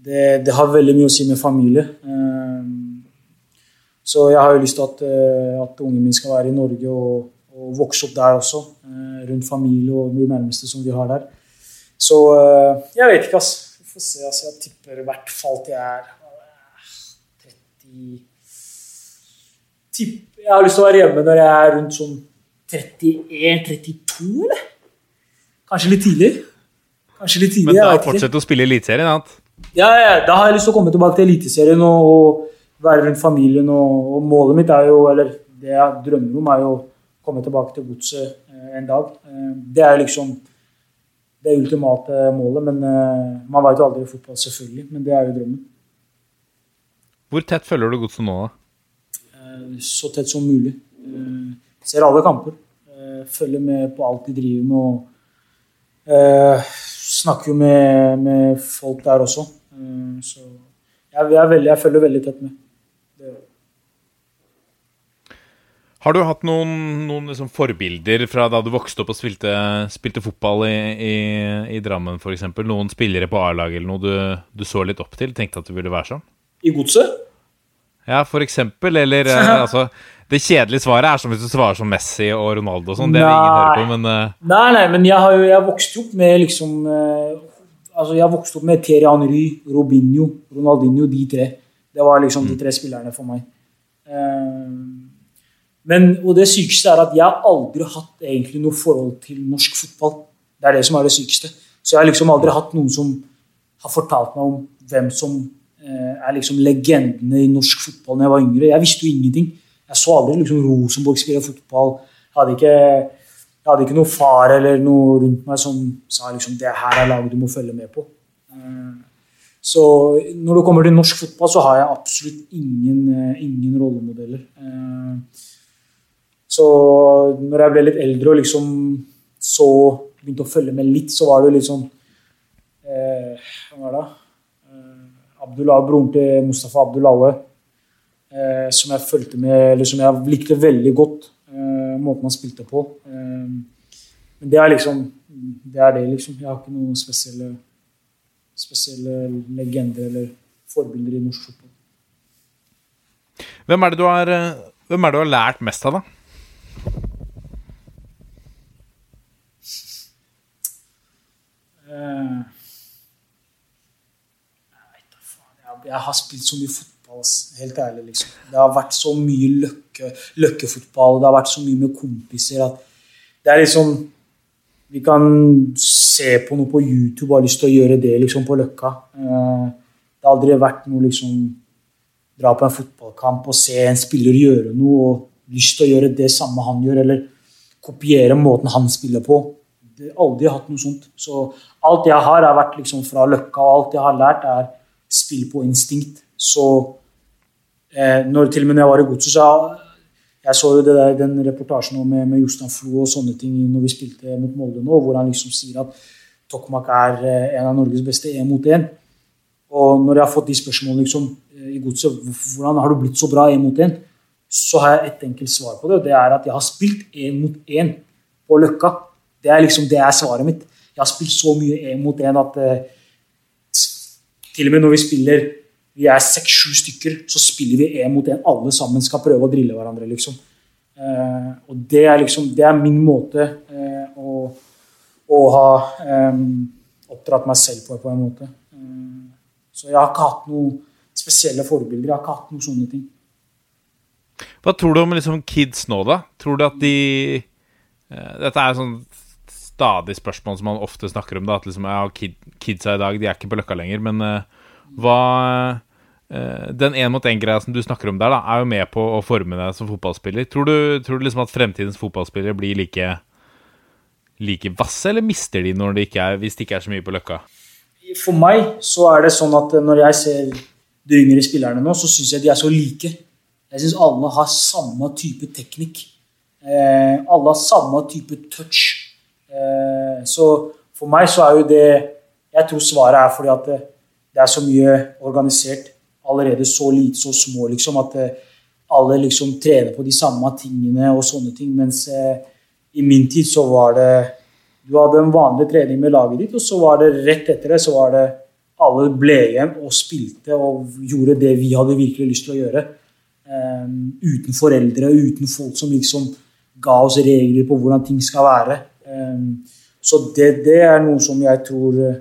det, det, har veldig mye å si med familie. Eh, så jeg har jo lyst til at, eh, at ungen min skal være i Norge og, og vokse opp der også. eh, rundt familie og de nærmeste som vi har der. Så eh, jeg vet ikke, ass. Vi får se. Altså, Jeg tipper i hvert fall til jeg er eh, 30 tipp, Jeg har lyst til å være hjemme når jeg er rundt sånn 31-32, eller? Kanskje litt tidlig. Kanskje litt tidlig, Men da fortsette å spille Eliteserien. Ja, ja, da har jeg lyst til å komme tilbake til Eliteserien og, og være rundt familien. Og, og målet mitt er jo, eller det jeg drømmer om, er jo å komme tilbake til godset eh, en dag. Eh, det er liksom det ultimate målet. Men eh, man vet jo aldri i fotball, selvfølgelig. Men det er jo drømmen. Hvor tett følger du godset nå, da? Eh, så tett som mulig. Eh, ser alle kamper. Følger med på alt de driver med. og Snakker jo med, med folk der også. Så jeg, jeg, jeg følger veldig tett med. Det, gjør jeg. Har du hatt noen, noen liksom forbilder fra da du vokste opp og spilte, spilte fotball i, i, i Drammen f.eks.? Noen spillere på A-laget eller noe du, du så litt opp til? Tenkte at du ville være sånn? I godset? Ja, for eksempel. Eller eh, *laughs* altså Det kjedelige svaret er som hvis du svarer som Messi og Ronaldo og sånn. Det vil ingen høre på, men uh... Nei, nei, men jeg har jo jeg vokste opp med liksom uh, Altså, jeg vokste opp med Thierry Henry, Robinho, Ronaldinho, de tre. Det var liksom de tre spillerne for meg. Eh, men, og det sykeste er at jeg har aldri hatt egentlig noe forhold til norsk fotball. Det er det som er det sykeste. Så jeg har liksom aldri hatt noen som har fortalt meg om hvem som eh, er liksom legendene i norsk fotball da jeg var yngre. Jeg visste jo ingenting. Jeg så aldri liksom Rosenborg spille fotball. Jeg hadde ikke, jeg hadde ikke noe far eller noe rundt meg som sa liksom det her er laget du må følge med på. Eh, Så når det kommer til norsk fotball, så har jeg absolutt ingen, eh, ingen rollemodeller. Så når jeg ble litt eldre og liksom så begynte å følge med litt, så var det litt sånn eh, Hva var det? Eh, Abdullah, broren til Mustafa Abdullahe, eh, som jeg fulgte med, eller som jeg likte veldig godt. Eh, måten han spilte på. Eh, men det er liksom Det er det, liksom. Jeg har ikke noen spesielle, spesielle legender eller forbilder i norsk fotball. hvem er det du har, eh, hvem er det du har lært mest av, da? Jeg, jeg har spilt så mye fotball, helt ærlig. liksom. Det har vært så mye løkke, løkkefotball, det har vært så mye med kompiser at det er liksom Vi kan se på noe på YouTube og har lyst til å gjøre det liksom på Løkka. Eh, det har aldri vært noe liksom Dra på en fotballkamp og se en spiller gjøre noe og lyst til å gjøre det samme han gjør, eller kopiere måten han spiller på. Aldri hatt noe sånt. Så alt jeg har, har vært liksom fra Løkka, og alt jeg har lært, er spill på instinkt. Så eh, når, til og med når jeg var i Godset, så jeg så jo det der, den reportasjen med, med Jostein Flo og sånne ting når vi spilte mot Molde nå, hvor han liksom sier at Tokmak er eh, en av Norges beste én mot én. Og når jeg har fått de spørsmålene liksom, eh, i Godset, hvordan har du blitt så bra én mot én, så har jeg et enkelt svar på det, og det er at jeg har spilt én mot én på Løkka. Det er liksom det er svaret mitt. Jeg har spilt så mye én mot én at eh, til og med når vi spiller vi er seks-sju stykker, så spiller vi én mot én. Alle sammen skal prøve å drille hverandre, liksom. Eh, og det er liksom Det er min måte eh, å, å ha eh, oppdratt meg selv på, på en måte. Eh, så jeg har ikke hatt noen spesielle forbilder. Jeg har ikke hatt noen sånne ting. Hva tror du om liksom kids nå, da? Tror du at de eh, Dette er sånn stadig spørsmål som man ofte snakker om. da At liksom, ja, kid, Kidsa i dag de er ikke på Løkka lenger. Men uh, hva uh, Den én-mot-én-greia som du snakker om der, da er jo med på å forme deg som fotballspiller. Tror du, tror du liksom at fremtidens fotballspillere blir like Like vasse, eller mister de når de ikke er, hvis det ikke er så mye på Løkka? For meg så er det sånn at når jeg ser de yngre spillerne nå, så syns jeg de er så like. Jeg syns alle har samme type teknikk. Eh, alle har samme type touch. Eh, så for meg så er jo det Jeg tror svaret er fordi at det, det er så mye organisert allerede så lite, så små, liksom, at eh, alle liksom trener på de samme tingene og sånne ting. Mens eh, i min tid så var det Du hadde en vanlig trening med laget ditt, og så var det rett etter det så var det alle ble igjen og spilte og gjorde det vi hadde virkelig lyst til å gjøre. Um, uten foreldre, uten folk som liksom ga oss regler på hvordan ting skal være. Um, så det, det er noe som jeg tror eh,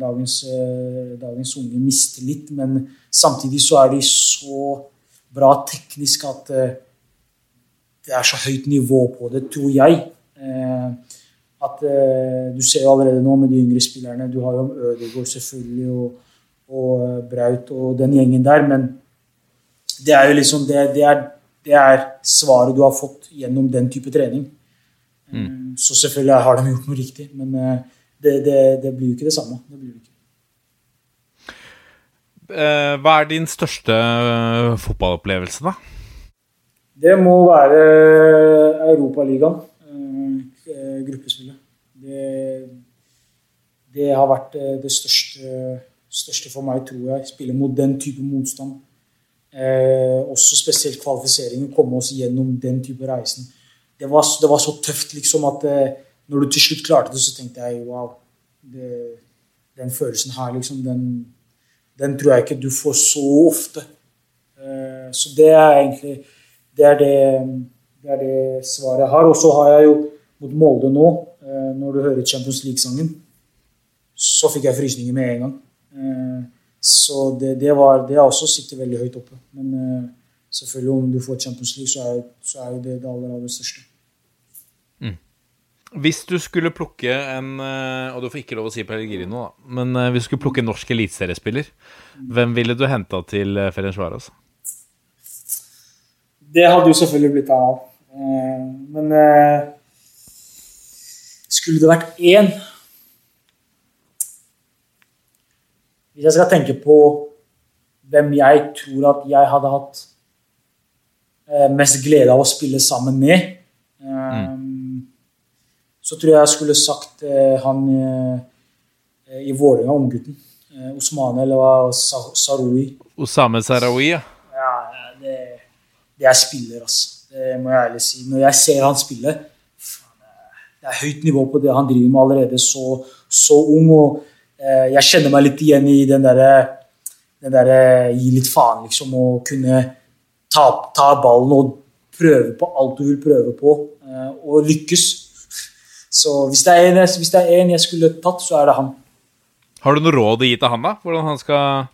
dagens, eh, dagens unge mister litt. Men samtidig så er de så bra teknisk at eh, det er så høyt nivå på det, tror jeg. Eh, at Du ser jo allerede nå med de yngre spillerne. Du har jo Ødegaard selvfølgelig og, og Braut og den gjengen der. Men det er jo liksom det, det, er, det er svaret du har fått gjennom den type trening. Så selvfølgelig har de gjort noe riktig, men eh, det, det, det blir jo ikke det samme. Det blir det ikke. Eh, hva er din største eh, fotballopplevelse, da? Det må være Europaligaen, gruppespillet. Det, det har vært det største, største for meg, tror jeg. Spille mot den type motstand. Eh, også spesielt kvalifiseringen. Komme oss gjennom den type reisen. Det var, det var så tøft liksom at eh, når du til slutt klarte det, så tenkte jeg wow. Det, den følelsen her, liksom, den, den tror jeg ikke du får så ofte. Eh, så det er egentlig det er det, det er det svaret jeg har. Og så har jeg jo mot Molde nå, eh, når du hører Champions League-sangen, så fikk jeg frysninger med en gang. Så det, det, var, det også sittet veldig høyt oppe. Men selvfølgelig, om du får Champions League, så er, så er jo det det aller, aller største. Hvis du skulle plukke en eh, Og du får ikke lov å si Pellegrino, da. Men eh, hvis du skulle plukke en norsk eliteseriespiller, hvem ville du henta til eh, Ferencvaros? Det hadde jo selvfølgelig blitt av. Eh, Men skulle det vært én Hvis jeg skal tenke på hvem jeg tror at jeg hadde hatt mest glede av å spille sammen med, Mm. så tror jeg jeg skulle sagt eh, han eh, i Vålerenga, unggutten. Eh, Osmane eller hva, Saroui. Osame Sarawi, ja. Ja, det, det er spiller, altså. Det må jeg ærlig si. Når jeg ser han spille det er- høyt nivå på det han driver med allerede så, så ung. og eh, Jeg kjenner meg litt igjen i den derre den der, gi litt faen, liksom. Og kunne ta, ta ballen og prøve på alt du vil prøve på, eh, og lykkes. Så hvis det, er en, det er en jeg skulle tatt, så er det han. Har du noe råd å gi til han, da? Hvordan han skal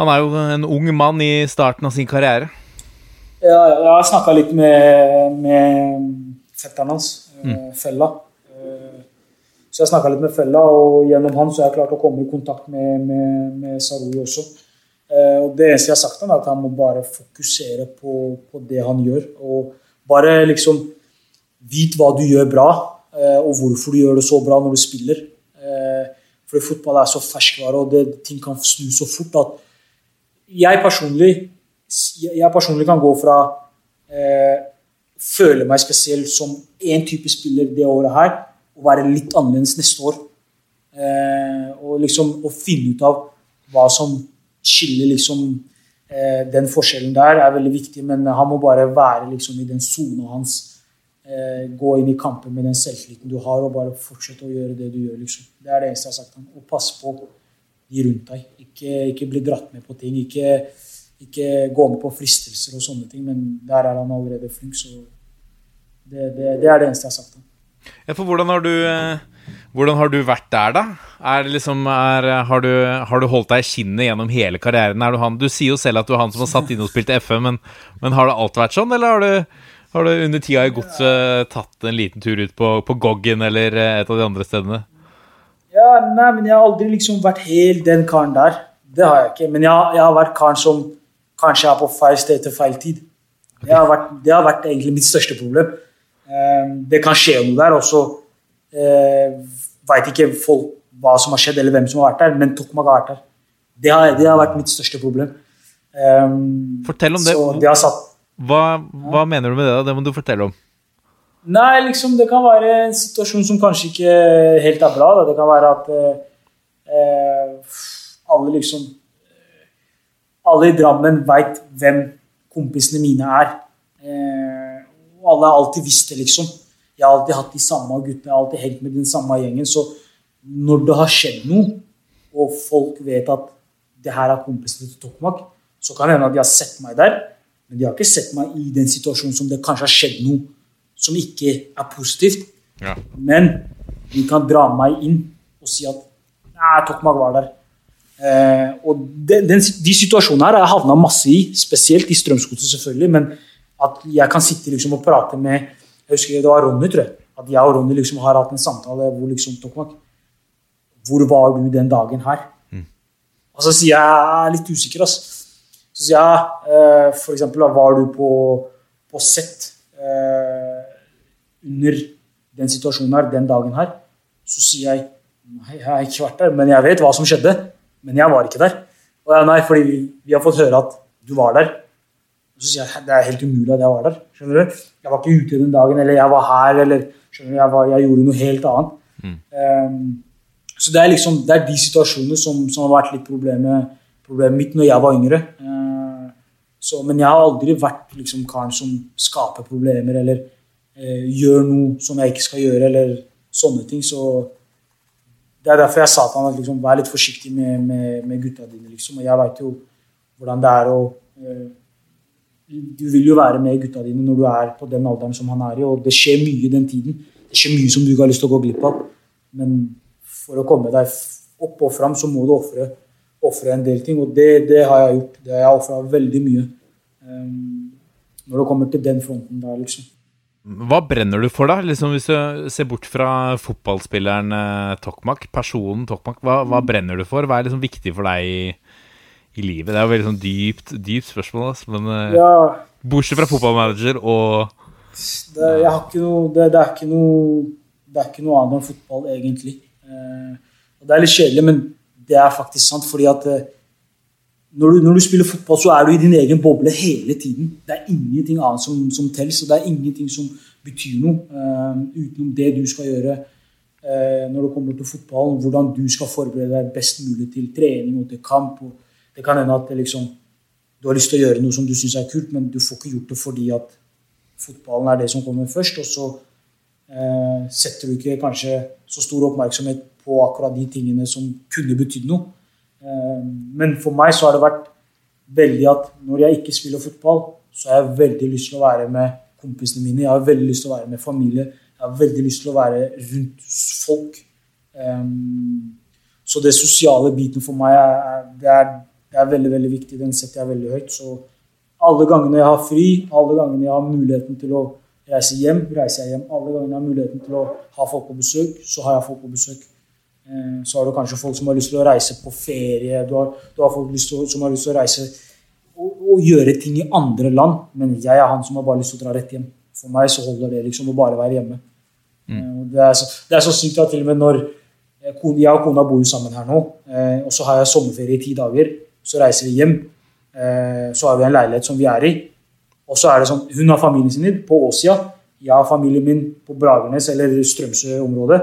Han er jo en ung mann i starten av sin karriere. Ja, jeg har snakka litt med, med fetteren hans, mm. Fella. Eh, Så jeg snakka litt med Fella, og gjennom han så har jeg klart å komme i kontakt med, med, med Saroi også. Eh, Og det eneste jeg har sagt han er at han må bare fokusere på, på det han gjør. Og bare liksom Vit hva du gjør bra, eh, og hvorfor du gjør det så bra når du spiller. Eh, Fordi fotball er så ferskvare, og det, ting kan snu så fort at jeg personlig, jeg personlig kan gå fra eh, føle meg spesiell som én type spiller det året her, og være litt annerledes neste år. Eh, og liksom å finne ut av hva som skiller liksom eh, Den forskjellen der er veldig viktig, men han må bare være liksom i den sona hans. Eh, gå inn i kampen med den selvtilliten du har, og bare fortsette å gjøre det du gjør. liksom. Det er det eneste jeg har sagt til ham. Og pass på de rundt deg. Ikke, ikke bli dratt med på ting. Ikke, ikke gå med på fristelser og sånne ting, men der er han allerede flink, så det, det, det er det eneste jeg har sagt ham. Ja, for hvordan har du eh, Hvordan har du vært der, da? Er liksom, er, har, du, har du holdt deg i kinnet gjennom hele karrieren? Er du, han, du sier jo selv at du er han som har satt inn og spilt FM, men, men har det alltid vært sånn, eller har du, har du under tida i godset tatt en liten tur ut på, på Goggen eller eh, et av de andre stedene? Ja, nei, men jeg har aldri liksom vært helt den karen der. Det har jeg ikke. Men jeg, jeg har vært karen som kanskje er på feil sted til feil tid. Har vært, det har vært egentlig mitt største problem. Eh, det kan skje noe der, og så eh, veit ikke folk hva som har skjedd, eller hvem som har vært der, men Tokmak har vært der. Det har, det har vært mitt største problem. Um, Fortell om det. Så de har satt Hva, hva mener du med det? da? Det må du fortelle om. Nei, liksom det kan være en situasjon som kanskje ikke helt er bra. Da. Det kan være at eh, eh, alle liksom Alle i Drammen veit hvem kompisene mine er. Eh, og alle har alltid visst det, liksom. Jeg har alltid hatt de samme guttene, jeg har alltid hengt med den samme gjengen. Så når det har skjedd noe, og folk vet at det her er kompisene til Tokmak, så kan det hende at de har sett meg der. Men de har ikke sett meg i den situasjonen som det kanskje har skjedd noe som ikke er positivt. Ja. Men de kan dra meg inn og si at Nei, Tokmak var der. Eh, og den, den, De situasjonene her har jeg havna masse i, spesielt i Strømsgodset, selvfølgelig. Men at jeg kan sitte liksom og prate med Jeg husker det var Ronny, tror jeg. At jeg og Ronny liksom har hatt en samtale hvor liksom Tokmak Hvor var du den dagen her? Og så sier jeg jeg er litt usikker, altså. Så sier jeg eh, for eksempel, var du på, på sett eh, under den situasjonen her, den dagen her? Så sier jeg nei, jeg har ikke vært der, men jeg vet hva som skjedde. Men jeg var ikke der. Og jeg, nei, fordi vi, vi har fått høre at du var der. Og så sier jeg det er helt umulig at jeg var der. skjønner du? Jeg var ikke ute den dagen, eller jeg var her, eller skjønner jeg, var, jeg gjorde noe helt annet. Um, så det er liksom, det er de situasjonene som, som har vært litt problemet, problemet mitt når jeg var yngre. Uh, så, men jeg har aldri vært liksom karen som skaper problemer eller uh, gjør noe som jeg ikke skal gjøre, eller sånne ting. Så det er derfor jeg sa til han at liksom, vær litt forsiktig med, med, med gutta dine. Liksom. Og jeg veit jo hvordan det er å eh, Du vil jo være med gutta dine når du er på den alderen som han er i, og det skjer mye i den tiden. Det skjer mye som du ikke har lyst til å gå glipp av. Men for å komme deg opp og fram, så må du ofre en del ting. Og det, det har jeg gjort. Det har jeg ofra veldig mye. Um, når det kommer til den fronten der, liksom. Hva brenner du for, da? Liksom Hvis du ser bort fra fotballspilleren eh, Tokmak, personen Tokmak, hva, hva brenner du for? Hva er liksom viktig for deg i, i livet? Det er jo veldig sånn dypt, dypt spørsmål, altså, men eh, Ja, bortsett fra fotballmanager og det, jeg har ikke noe, det, det, er ikke noe, det er ikke noe annet enn fotball, egentlig. Eh, og det er litt kjedelig, men det er faktisk sant. fordi at eh, når, du, når du spiller fotball, så er du i din egen boble hele tiden. Det er ingenting annet som, som telles, og det er ingenting som betyr noe eh, utenom det du skal gjøre eh, når det kommer til fotballen. Hvordan du skal forberede deg best mulig til trening og til kamp. Og det kan hende at liksom, du har lyst til å gjøre noe som du syns er kult, men du får ikke gjort det fordi at fotballen er det som kommer først. Og så eh, setter du ikke kanskje så stor oppmerksomhet på akkurat de tingene som kunne betydd noe. Eh, men for meg så har det vært veldig at når jeg ikke spiller fotball, så har jeg veldig lyst til å være med kompisene mine. Jeg har veldig lyst til å være med familie. Jeg har veldig lyst til å være rundt folk. Eh, så det sosiale biten for meg er, det er, det er veldig veldig viktig. Den setter jeg veldig høyt. Så alle gangene jeg har fri, alle gangene jeg har muligheten til å reise hjem, reiser jeg hjem. Alle gangene jeg har muligheten til å ha folk på besøk, så har jeg folk på besøk. Eh, Så har du kanskje folk som har lyst til å reise på ferie. Du har, du har folk å- som har lyst til å reise og, og gjøre ting i andre land. Men jeg er han som har bare lyst til å dra rett hjem. For meg så holder det liksom å bare være hjemme. Mm. Det er, så, det er så sykt at til og med når eh, jeg og kona bor jo sammen her nå, eh, og så har jeg sommerferie i ti dager, så reiser vi hjem. Eh, Så har vi en leilighet som vi er i. Og så er det sånn, Hun har familien sin på Åsia. Jeg har familien min på Bragernes eller Strømsø-området.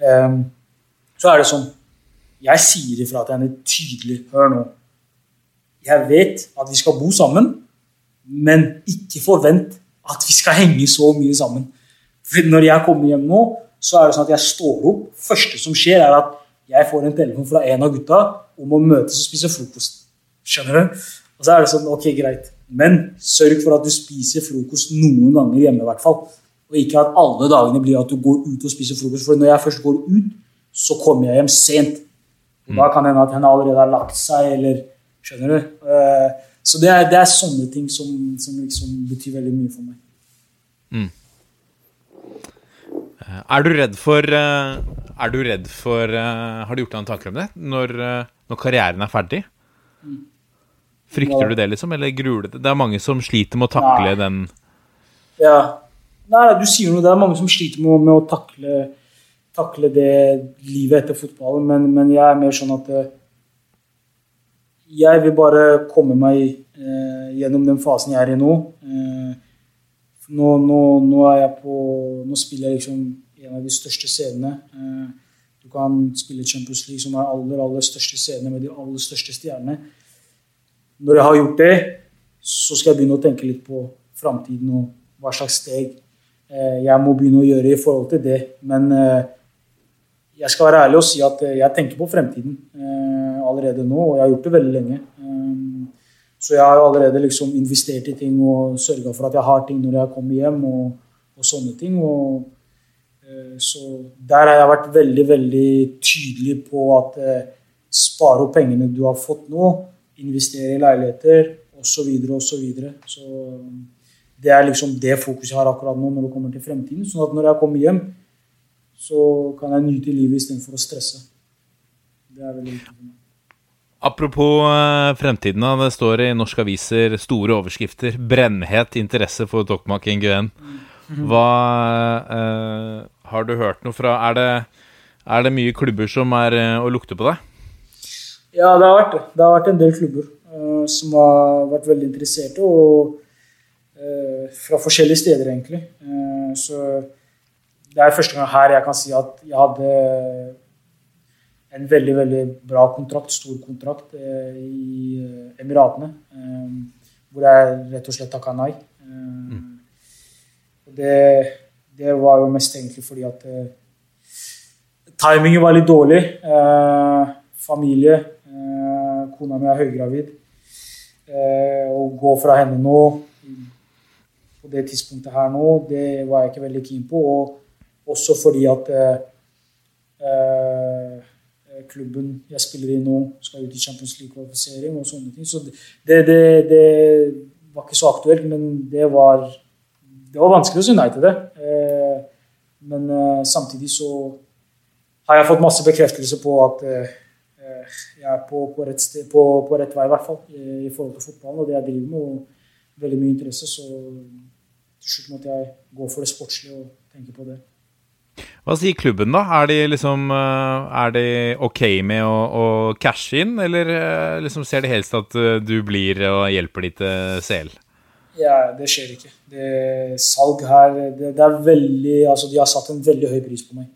Eh, Så er det sånn Jeg sier ifra til henne tydelig Hør nå. Jeg vet at vi skal bo sammen, men ikke forvent at vi skal henge så mye sammen. For når jeg kommer hjem nå, så er det sånn at jeg står opp. første som skjer, er at jeg får en telefon fra en av gutta om å møtes og spise frokost. Skjønner du? Og så er det sånn, ok, greit. Men sørg for at du spiser frokost noen ganger hjemme, i hvert fall. Og ikke at alle dagene blir at du går ut og spiser frokost. For når jeg først går ut, så kommer jeg hjem sent. Og da kan det hende at henne allerede har lagt seg, eller Skjønner du? Eh, Så det er, det er sånne ting som, som liksom betyr veldig mye for meg. Er du redd for eh, Er du redd for uh, Har du gjort deg noen tanker om det? Når, uh, når karrieren er ferdig? Frykter du det, liksom? Eller gruer deg? Det er mange som sliter med å takle Nei. den Ja. Nei, du sier noe. Det er mange som sliter med, med å takle, takle det livet etter fotballen, men, men jeg er mer sånn at uh, Jeg vil bare komme meg eh, gjennom den fasen jeg er i nå. Eh, nå, nå, nå er jeg på Nå spiller jeg liksom en av de største scenene. Eh, du kan spille Champions League, som er aller, aller største scene med de aller største stjernene. Når jeg har gjort det, så skal jeg begynne å tenke litt på framtiden og hva slags steg eh, jeg må begynne å gjøre i forhold til det. Men eh, jeg skal være ærlig og si at jeg tenker på fremtiden allerede nå, og jeg har gjort det veldig lenge. Så jeg har allerede liksom investert i ting og sørga for at jeg har ting når jeg kommer hjem, og, og sånne ting. Og, så der har jeg vært veldig, veldig tydelig på at eh, spare opp pengene du har fått nå, investere i leiligheter osv. Og så, så det er liksom det fokuset jeg har akkurat nå når det kommer til fremtiden. Sånn at når jeg kommer hjem, så kan jeg nyte livet istedenfor å stresse. Det er veldig viktig. Apropos eh, fremtiden. Det står i norske aviser store overskrifter. 'Brennhet interesse for Tokmak Nguyen'. Hva eh, Har du hørt noe fra Er det, er det mye klubber som er eh, å lukte på deg? Ja, det har vært det. Det har vært en del klubber uh, som har vært veldig interesserte. og uh, Fra forskjellige steder, egentlig. Uh, så det er første gang her jeg kan si at jeg hadde en veldig veldig bra kontrakt, stor kontrakt, i Emiratene. Hvor jeg rett og slett takka nei. Og det, det var jo mest egentlig fordi at eh, timingen var litt dårlig. Eh, familie. eh, kona mi er høygravid. Eh, å gå fra henne nå på det tidspunktet her nå, det var jeg ikke veldig keen på. Og også fordi at eh, eh, klubben jeg spiller i nå, skal ut i Champions League-kvalifisering og sånne ting. Så det, det, det var ikke så aktuelt, men det var, det var vanskelig å si nei til det. Eh, men eh, samtidig så har jeg fått masse bekreftelse på at eh, jeg er på, på, rett sted, på, på rett vei, i hvert fall, i, forhold til fotballen og det jeg driver med. og Veldig mye interesse, så til slutt måtte jeg gå for det sportslige og tenke på det. Hva sier klubben, da? Er de liksom Er de ok med å, å cashe inn, eller liksom ser de helst at du blir og hjelper de til CL? Ja, det skjer ikke. Det salg her det, det er veldig Altså, de har satt en veldig høy pris på meg.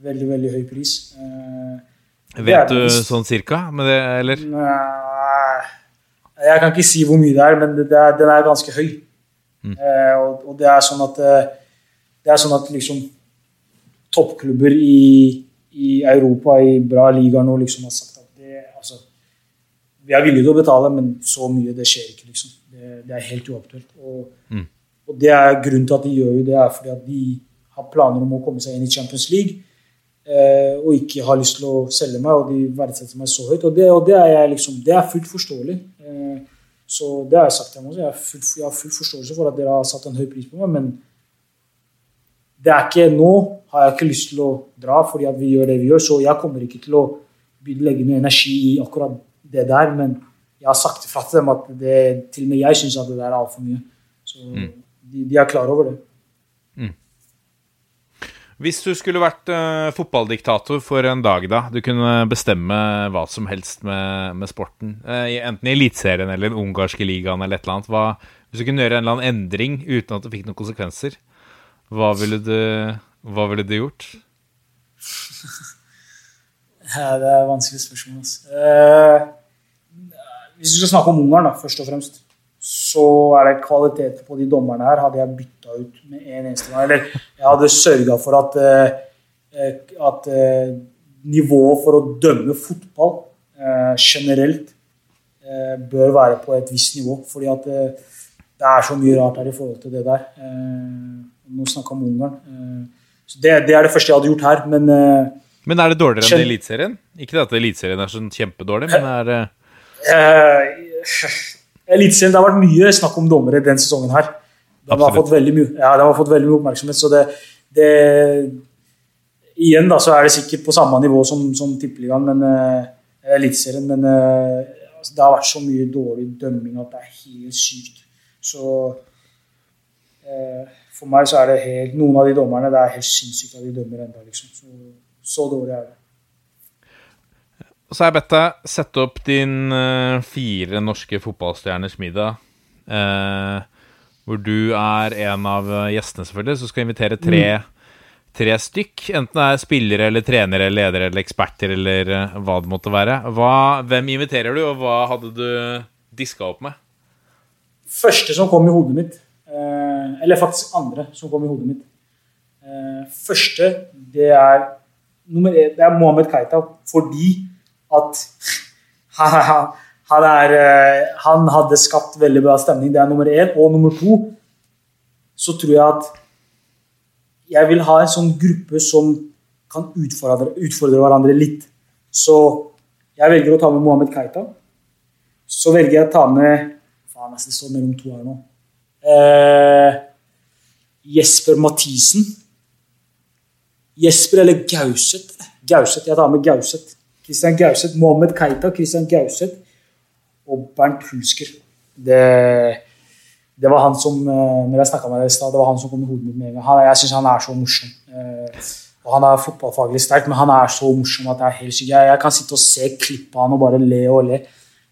Veldig, veldig høy pris. Eh, Vet du sånn cirka med det, eller? Nei, Jeg kan ikke si hvor mye det er, men det er, den er ganske høy. Eh, og, og det er sånn at eh, Det er sånn at liksom toppklubber i, i Europa, i bra ligaer nå, liksom har sagt at det altså, Vi er villige til å betale, men så mye, det skjer ikke, liksom. Det, det er helt uaktuelt. Og, Mm. og det er grunnen til at de gjør jo det, er fordi at de har planer om å komme seg inn i Champions League. Eh, og ikke har lyst til å selge meg, og de verdsetter meg så høyt. Og det, og det, er, jeg liksom, det er fullt forståelig. Eh, så det har jeg sagt til dem også. Jeg har, full, jeg har full forståelse for at dere har satt en høy pris på meg, men det er ikke nå har jeg ikke lyst til å dra fordi at vi gjør det vi gjør, så jeg kommer ikke til å legge noe energi i akkurat det der, men jeg har sagt ifra til dem at det, til og med jeg syns at det der er altfor mye. Så de, de er klar over det. Hvis du skulle vært uh, fotballdiktator for en dag, da, du kunne bestemme hva som helst med, med sporten, Uh, enten i Eliteserien eller den ungarske ligaen eller et eller annet, hva, hvis du kunne gjøre en eller annen endring uten at det fikk noen konsekvenser, hva ville du, hva ville du gjort? *laughs* Ja, det er et vanskelig spørsmål. Altså. Hvis vi skal snakke om Ungarn, da, først og fremst, så er det kvalitet på de dommerne her hadde jeg bytta ut med en eneste gang. Eller jeg hadde sørga for at, eh, eh, at eh, nivået for å dømme fotball eh, generelt eh, bør være på et visst nivå. Fordi at det er så mye rart her i forhold til det der. Eh, nå snakker vi om Ungarn. Så det, det er det første jeg hadde gjort her. Men Men er det dårligere enn Eliteserien? Ikke det at Eliteserien er sånn kjempedårlig, men er det Eh, Eliteserien, det har vært mye snakk om dommere den sesongen her. De har fått veldig mye, ja, de har fått veldig mye oppmerksomhet. Så det, det Igjen da, så er det sikkert på samme nivå som, som Tippeligaen, men eh, Eliteserien. Men eh, altså, det har vært så mye dårlig dømming at det er helt sykt. Så eh, for meg så er det helt Noen av de dommerne det er helt sinnssykt at de dømmer ennå, liksom. Så, så dårlig er det. Så har jeg bedt deg sette opp din uh, fire norske fotballstjerners middag. Uh, hvor du er en av eh, gjestene, selvfølgelig. Så skal invitere tre, tre stykk. Enten det er spillere eller trenere eller ledere eller eksperter eller uh, hva det måtte være. Hva, hvem inviterer du, og hva hadde du diska opp med? første som kom i hodet mitt, eller faktisk andre som kom i hodet mitt Første, det er nummer én, det er Mohammed Keita, fordi at *laughs* Han, er, eh, han hadde skapt veldig bra stemning, det er nummer én. Og nummer to så tror jeg at jeg vil ha en sånn gruppe som kan utfordre, utfordre hverandre litt. Så jeg velger å ta med Mohammed Keita. Så velger jeg å ta med Faen, det står mellom to her nå. Eh, Jesper Mathisen. Jesper eller Gauseth? Gauseth, Jeg tar med Gauseth. Christian Gauseth, Mohammed Keita, Christian Gauseth og Bernt Hulsker. Det, det var han som eh, når jeg med deg i sted, det var han som kom i hodet mitt med en gang. Jeg syns han er så morsom. Eh, og Han er fotballfaglig sterk, men han er så morsom at det er helt sykt. Jeg, jeg kan sitte og se klipp av han og bare le og le.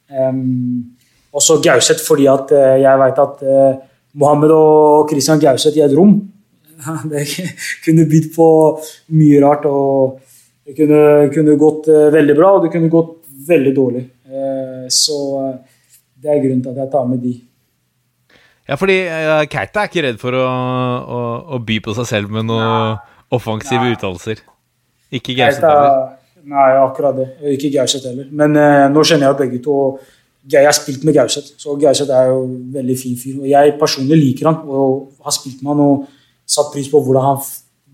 Um, og så Gauseth fordi at eh, jeg vet at uh, Mohammed og Christian Gauseth i et rom *laughs* det kunne bydd på mye rart. og Det kunne, kunne gått uh, veldig bra, og det kunne gått veldig dårlig. Uh, så det er grunnen til at jeg tar med de. Ja, fordi Keita er ikke redd for å, å, å by på seg selv med noen offensive Nei. uttalelser. Ikke Gauseth heller. Nei, akkurat det. Ikke Gauseth heller. Men eh, nå kjenner jeg begge to. og Jeg har spilt med Gauseth, så Gauseth er jo en veldig fin fyr. Og jeg personlig liker han og har spilt med han og satt pris på hvordan han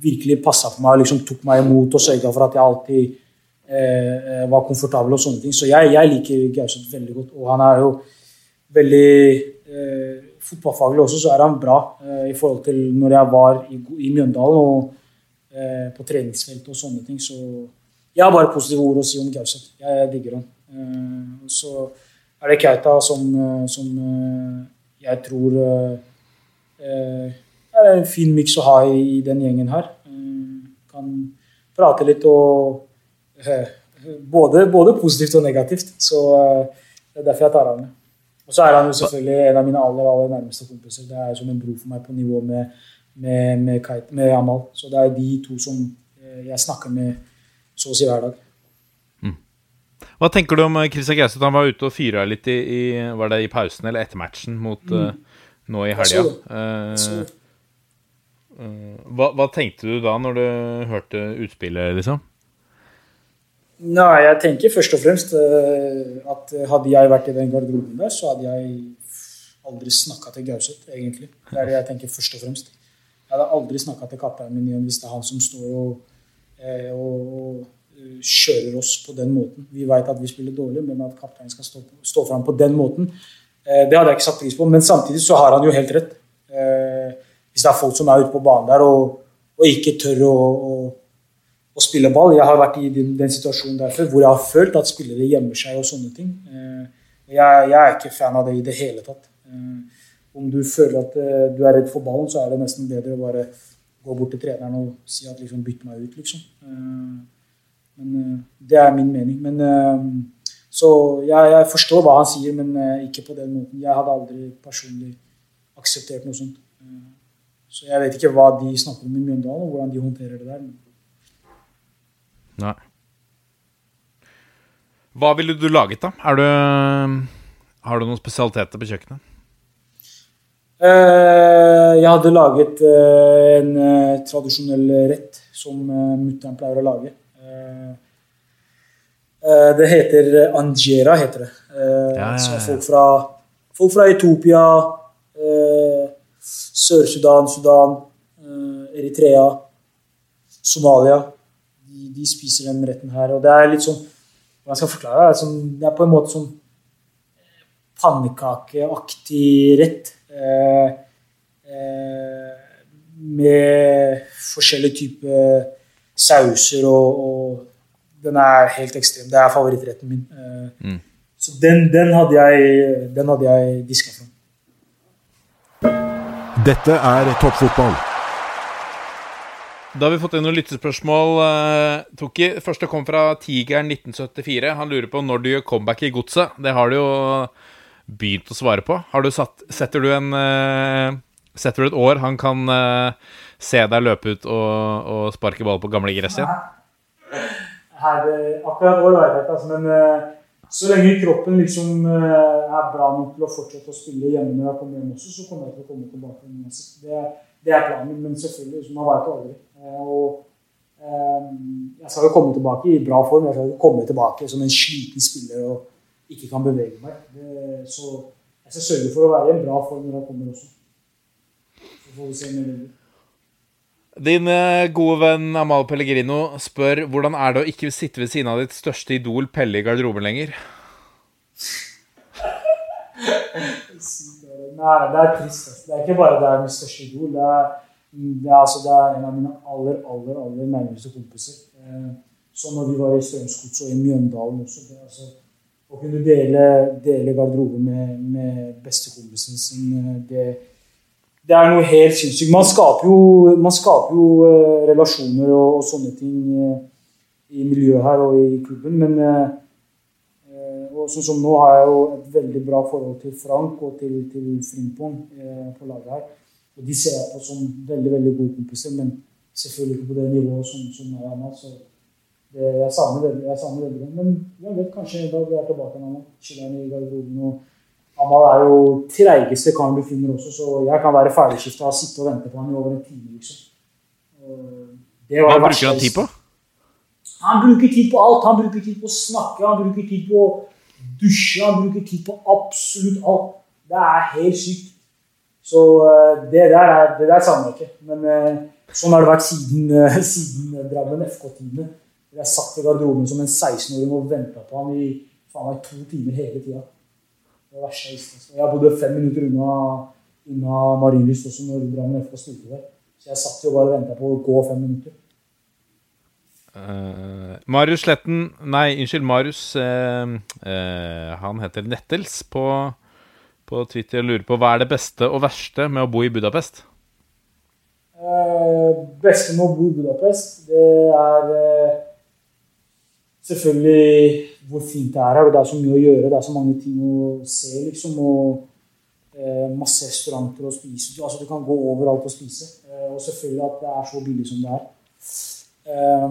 virkelig passa på meg og liksom tok meg imot og sørga for at jeg alltid eh, eh, var komfortabel og sånne ting. Så jeg, jeg liker Gauseth veldig godt. Og han er jo veldig eh, Fotballfaglig også så er han bra eh, i forhold til når jeg var i, i Mjøndalen og eh, på treningsfeltet og sånne ting. Så jeg har bare positive ord å si om Gauseth. Jeg, jeg digger han. Eh, så er det Keita som, som jeg tror eh, er en fin miks å ha i, den gjengen her. Eh, kan prate litt og eh, både, både positivt og negativt. Så eh, det er derfor jeg tar av meg. Og så er han jo selvfølgelig en av mine aller, aller nærmeste kompiser. Det er som en bror for meg på nivå med, med, med, Kite, med Amal. Så det er de to som jeg snakker med så å si hver dag. Hva tenker du om Christian Gauseth? Han var ute og fyra litt i, i Var det i pausen eller etter matchen mot eh, nå i Mm. Helga? det. Jeg så Eh, det. eh, hva, hva tenkte du da, når du hørte utspillet, liksom? Nei, jeg tenker først og fremst eh, at hadde jeg vært i den garderoben der, så hadde jeg aldri snakka til Gauseth, egentlig. Det er det jeg tenker først og fremst. Jeg hadde aldri snakka til kapteinen min igjen hvis det er han som står og, eh, og, eh, kjører oss på den måten. Vi vet at vi spiller dårlig, men at kapteinen skal stå, stå fram på den måten, eh, det hadde jeg ikke satt pris på. Men samtidig så har han jo helt rett. Hvis det er folk som er ute på banen der og, og ikke tør å, å å spille ball. Jeg har vært i den, den situasjonen der før hvor jeg har følt at spillere gjemmer seg og sånne ting. Eh, jeg, jeg er ikke fan av det i det hele tatt. Eh, om du føler at eh, du er redd for ballen, så er det nesten bedre å bare gå bort til treneren og si at liksom bytt meg ut, liksom. Men det er min mening. Men så jeg, jeg forstår hva han sier, men ikke på den måten. Jeg hadde aldri personlig akseptert noe sånt. Eh, så jeg vet ikke hva de snakker om i Mjøndalen, og hvordan de håndterer det der. Nei. Hva ville du laget, da? Du, har du noen spesialiteter på kjøkkenet? Eh, jeg hadde laget eh, en eh, tradisjonell rett som uh, mutter'n pleier å lage. Eh, eh, det heter anjera, heter det. Eh, Ja, ja, Så ja. folk fra, folk fra Etopia, eh, Sør-Sudan, Sudan, eh, Eritrea, Somalia. De, de spiser den retten her. Og det er litt sånn Hva skal jeg forklare det? Det er sånn- Det er på en måte sånn pannekakeaktig rett. Eh, eh, med forskjellige typer sauser og, og Den er helt ekstrem. Det er favorittretten min. Eh, Mm. Så den, den hadde jeg, den hadde jeg diska fram. Dette er toppfotball. Da har vi fått inn noen lyttespørsmål. eh, Toki, første kom fra Tigeren 1974. Han lurer på når du gjør comeback i Godset. Det har du jo begynt å svare på. Har du satt, setter, du en, eh, setter du et år han kan eh, se deg løpe ut og, og sparke ball på gamle gress igjen? Her, akkurat år har jeg ikke, altså, men så lenge kroppen liksom eh, er bra nok til å fortsette å spille hjemme når jeg kommer hjem også, så kommer jeg til å komme tilbake. uansett. Det, det er planen, men selvfølgelig, liksom, man veit aldri. Eh, Og eh, jeg skal jo komme tilbake i bra form. Jeg skal jo komme tilbake som en sliten spiller og ikke kan bevege meg. Så jeg skal sørge for å være i en bra form når jeg kommer også. Så får vi se med det. Din eh, gode venn Amal Pellegrino spør hvordan er det å ikke sitte ved siden av ditt største idol Pelle i garderoben lenger? Nei, det er trist. altså. Det er ikke bare det er mitt største idol. Det er, det, er, altså, det er en av mine aller, aller, aller nærmeste kompiser. Eh, så når vi var i Strømsgodset og i Mjøndalen også det, altså, Å kunne dele, dele garderoben med, med bestekompisen sin, eh, det, det er noe helt sinnssykt. Man skaper jo, man skaper jo uh, relasjoner og, og sånne ting uh, i miljøet her og i klubben, men Eh, Og sånn som nå har jeg jo et veldig bra forhold til Frank og til, til Frimpong på laget her. Og de ser jeg på som veldig veldig gode kompiser, men selvfølgelig ikke på det nivået som, som er nå. Så det, jeg savner veldig jeg veldig. Men jeg vet kanskje en dag vi er tilbake med Anna. Chiller'n i garderoben. og Amal er jo treigeste karen du finner også, så jeg kan være ferdigskifta og sitte og vente på han i over en time. liksom. Var Hva bruker han tid på? han bruker tid på alt. Han bruker tid på å snakke, han bruker tid på å dusje, han bruker tid på absolutt alt. Det er helt sykt. Så eh, det der, er, det der savner jeg ikke. Men eh, sånn har det vært siden, eh, *laughs* siden Drammen FK-tidene. Jeg satt i garderoben som en 16-åring og venta på han i faen meg to timer hele tida. Det verste jeg visste. Jeg bodde fem minutter unna, unna Marienlyst også når Drammen FK spilte der. Så jeg satt jo bare og venta på å gå fem minutter. Uh, Marius Sletten Nei, unnskyld, Marius Uh, uh, Han heter Nettels på, på Twitter og lurer på hva er det beste og verste med å bo i Budapest? Eh, beste med å bo i Budapest, det er selvfølgelig hvor fint det er her. Det er så mye å gjøre, det er så mange ting å se, liksom. Og eh, masse restauranter å spise. Altså, du kan gå overalt og spise. Eh, og selvfølgelig at det er så billig som det er. Eh,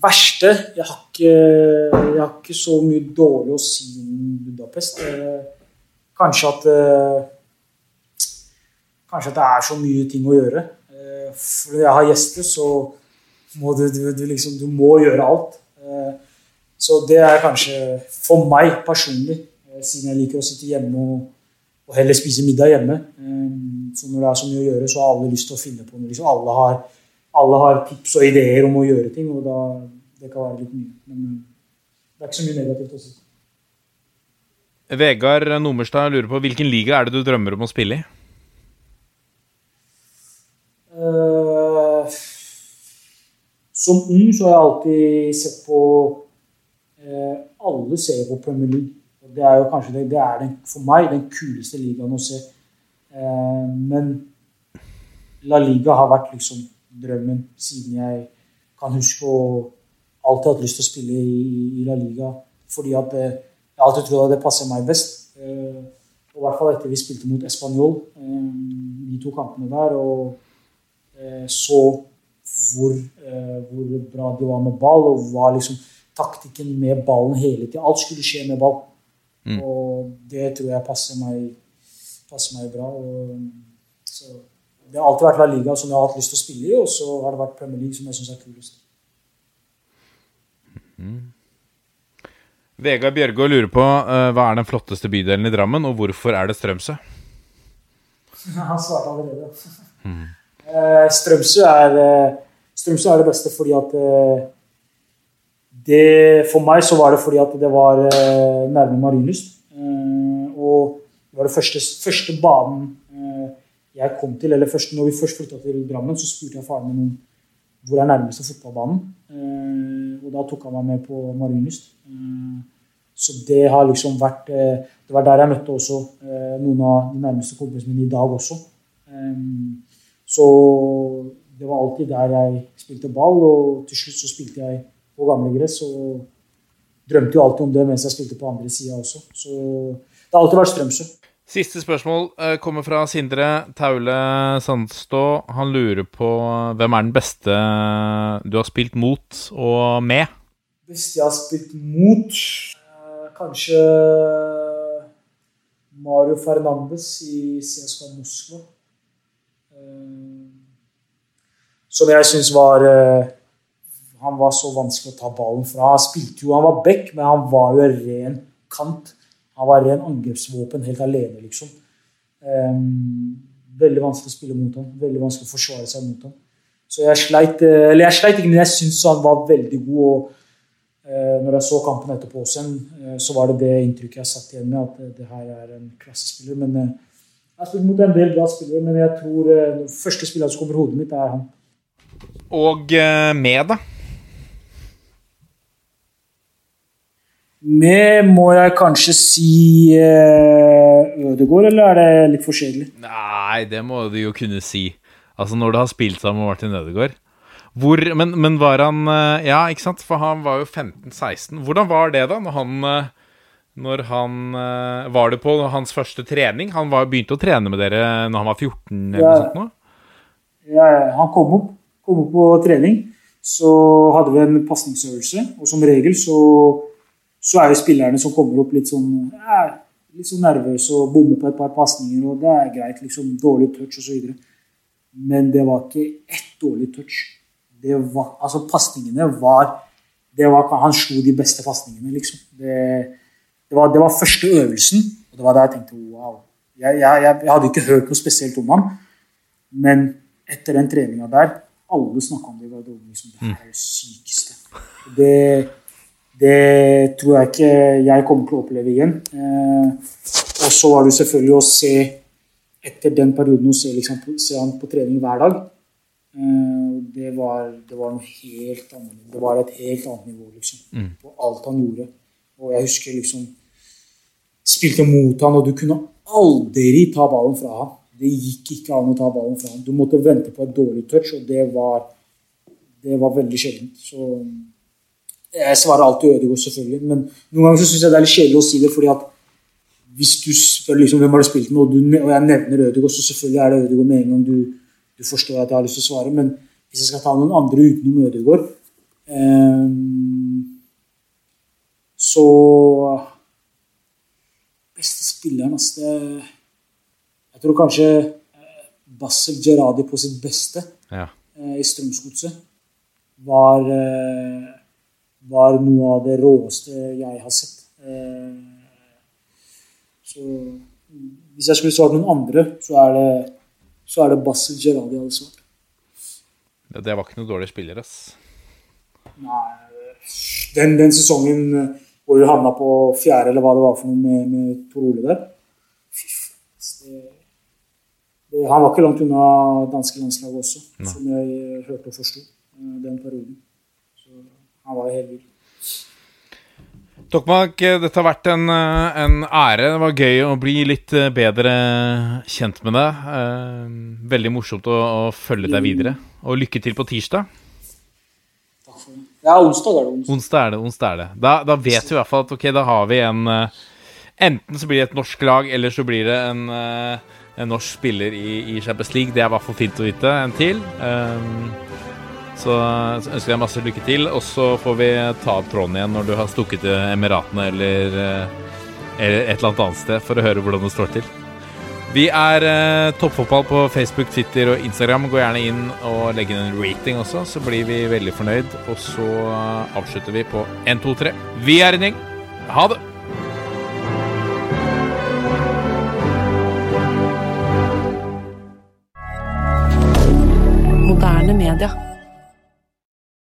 verste jeg har, ikke, jeg har ikke så mye dårlig å si om Budapest. Eh, kanskje at eh, Kanskje at det er så mye ting å gjøre. Eh, For når jeg har gjester, så må du, du, du liksom Du må gjøre alt. Eh, Så det er kanskje for meg personlig, eh, siden jeg liker å sitte hjemme og, og heller spise middag hjemme. eh, Så når det er så mye å gjøre, så har alle lyst til å finne på noe. Liksom alle, har, alle har tips og ideer om å gjøre ting, og da det kan være litt mye. Men eh, det er ikke så mye negativt å si. Vegard Nomerstad lurer på hvilken liga er det du drømmer om å spille i? Uh, som ung så har jeg alltid sett på Alle ser på Premier League. Det er jo kanskje det, det er den, for meg den kuleste ligaen å se. Eh, men La Liga har vært liksom drømmen siden jeg kan huske og alltid hatt lyst til å spille i, La Liga. Fordi at eh, jeg alltid trodde at det passer meg best. Eh, og I hvert fall etter vi spilte mot Español, eh, de to kampene der. og eh, så hvor, eh, hvor bra de var med ball, og hva liksom taktikken med ballen hele tida. Alt skulle skje med ball. Og det tror jeg passer meg, passer meg bra. Og, så det har alltid vært La Liga som jeg har hatt lyst til å spille i, og så har det vært Premier League som jeg syns er kulest. Vegard Bjørgå lurer på uh, hva er den flotteste bydelen i Drammen, og hvorfor er det Strømsø? *laughs* Han svarte allerede. Eh, Strømsø er, eh, Strømsø er det beste fordi at eh, det, For meg så var det fordi at det var eh, nærme Marienlyst. Eh, og det var det første, første banen eh, jeg kom til. Eller først, når vi først flytta til Drammen, så spurte jeg faren min om hvor er nærmeste fotballbanen. Eh, og da tok han meg med på Marienlyst. Eh, så det har liksom vært eh, Det var der jeg møtte også noen av de nærmeste kompisene mine i dag også. Så det var alltid der jeg spilte ball, og til slutt så spilte jeg på gamle gress. Og drømte jo alltid om det mens jeg spilte på andre sida også. Så det har alltid vært Strømsø. Siste spørsmål eh, kommer fra Sindre Taule Sandstå. Han lurer på hvem er den beste du har spilt mot og med? Beste jeg har spilt mot eh, Kanskje Mario Fernandes i CSKA Moskva. Eh, Som jeg syns var eh, Han var så vanskelig å ta ballen fra. Han spilte jo, han var back, men han var jo en ren kant. Han var ren angrepsvåpen helt alene, liksom. Um, veldig vanskelig å spille mot ham. Veldig vanskelig å forsvare seg mot ham. Så jeg sleit, eh, eller jeg sleit ikke, men jeg syns han var veldig god. og uh, når jeg så kampen etterpå også, eh, så var det det inntrykket jeg satt igjen med, at uh, det her er en klassespiller. Men jeg har spilt mot en del bra spillere, men jeg tror den første spilleren som kommer i hodet mitt, er han. Og med, da? Med må jeg kanskje si eh, Ødegaard, eller er det litt forskjellig? Nei, det må du jo kunne si. Altså, når du har spilt sammen med Martin Ødegaard. Hvor, men, men var han eh, Ja, ikke sant? For han var jo 15-16. Hvordan var det, da? Når han eh, Når han Var det på hans første trening? Han var, begynte å trene med dere når han var 14 eller Ja. noe sånt nå? Ja, han kom opp, kom opp på trening, så hadde vi en pasningsøvelse. Og som regel så, så er jo spillerne som kommer opp litt sånn ja, litt sånn nervøse og bommer på et par pasninger, og det er greit. liksom Dårlig touch osv. Men det var ikke ett dårlig touch. Det var, altså Pasningene var, det var Han slo de beste pasningene, liksom. Det, det, var, det var første øvelsen, og det var da jeg tenkte wow. Jeg, jeg, jeg, jeg hadde ikke hørt noe spesielt om han, men etter den treninga der Alle snakka om det i garderoben. Liksom, det er det sykeste. Det, det tror jeg ikke jeg kommer til å oppleve igjen. Eh, og så var det selvfølgelig å se etter den perioden å se, liksom, se han på trening hver dag. Eh, det, var, det var noe helt annet. Det var et helt annet nivå, liksom. På alt han gjorde. Og jeg husker liksom Spilte mot han, og du kunne aldri ta ballen fra han. Det gikk ikke an å ta ballen fra han. Du måtte vente på et dårlig touch, og det var, det var veldig sjeldent. Så jeg svarer alltid Ødegaard, selvfølgelig. Men noen ganger så syns jeg det er litt kjedelig å si det, fordi at hvis du spør liksom hvem har du spilt med, og, du, og jeg nevner Ødegaard, så selvfølgelig er det Ødegaard med en gang du, du forstår at jeg har lyst til å svare. Men hvis jeg skal ta noen andre utenom Ødegaard, ehm, så Beste spilleren, altså det, Jeg tror kanskje Basel Bassel Gerradi på sitt beste Ja. eh, i Strømsgodset var, eh, var noe av det råeste jeg har sett. Eh, Så hvis jeg skulle svart noen andre, så er det, så er det Bassel Gerradi jeg hadde svart. Det var ikke noe dårlig spiller, ass. Nei, den, den sesongen eh, hvor vi havna på fjerde, eller hva det var for noe med, med Tor Ole der Fy faen. han var ikke langt unna danske landslaget også, som jeg eh, hørte og forsto den perioden. Han var jo helt vill. Tokmak, eh, dette har vært en, eh, en ære. Det var gøy å bli litt eh, bedre kjent med deg. Veldig morsomt å, å følge deg videre. Og lykke til på tirsdag. Takk for det. Ja, onsdag er det. onsdag. Onsdag er det. onsdag er det Da, da vet vi i hvert fall at ok, da har vi en Enten så blir det et norsk lag, eller så blir det en, en norsk spiller i, i Champions League. Det er i hvert fall fint å vite. En til. Um, så ønsker jeg masse lykke til, og så får vi ta opp tråden igjen når du har stukket til Emiratene eller, eh, eller et eller annet annet sted for å høre hvordan det står til. Vi er eh, toppfotball på Facebook, Twitter og Instagram. Gå gjerne inn og legg inn en rating også, så blir vi veldig fornøyd. Og så eh, avslutter vi på 1, 2, 3. Vi er en gjeng. Ha det! Moderne media.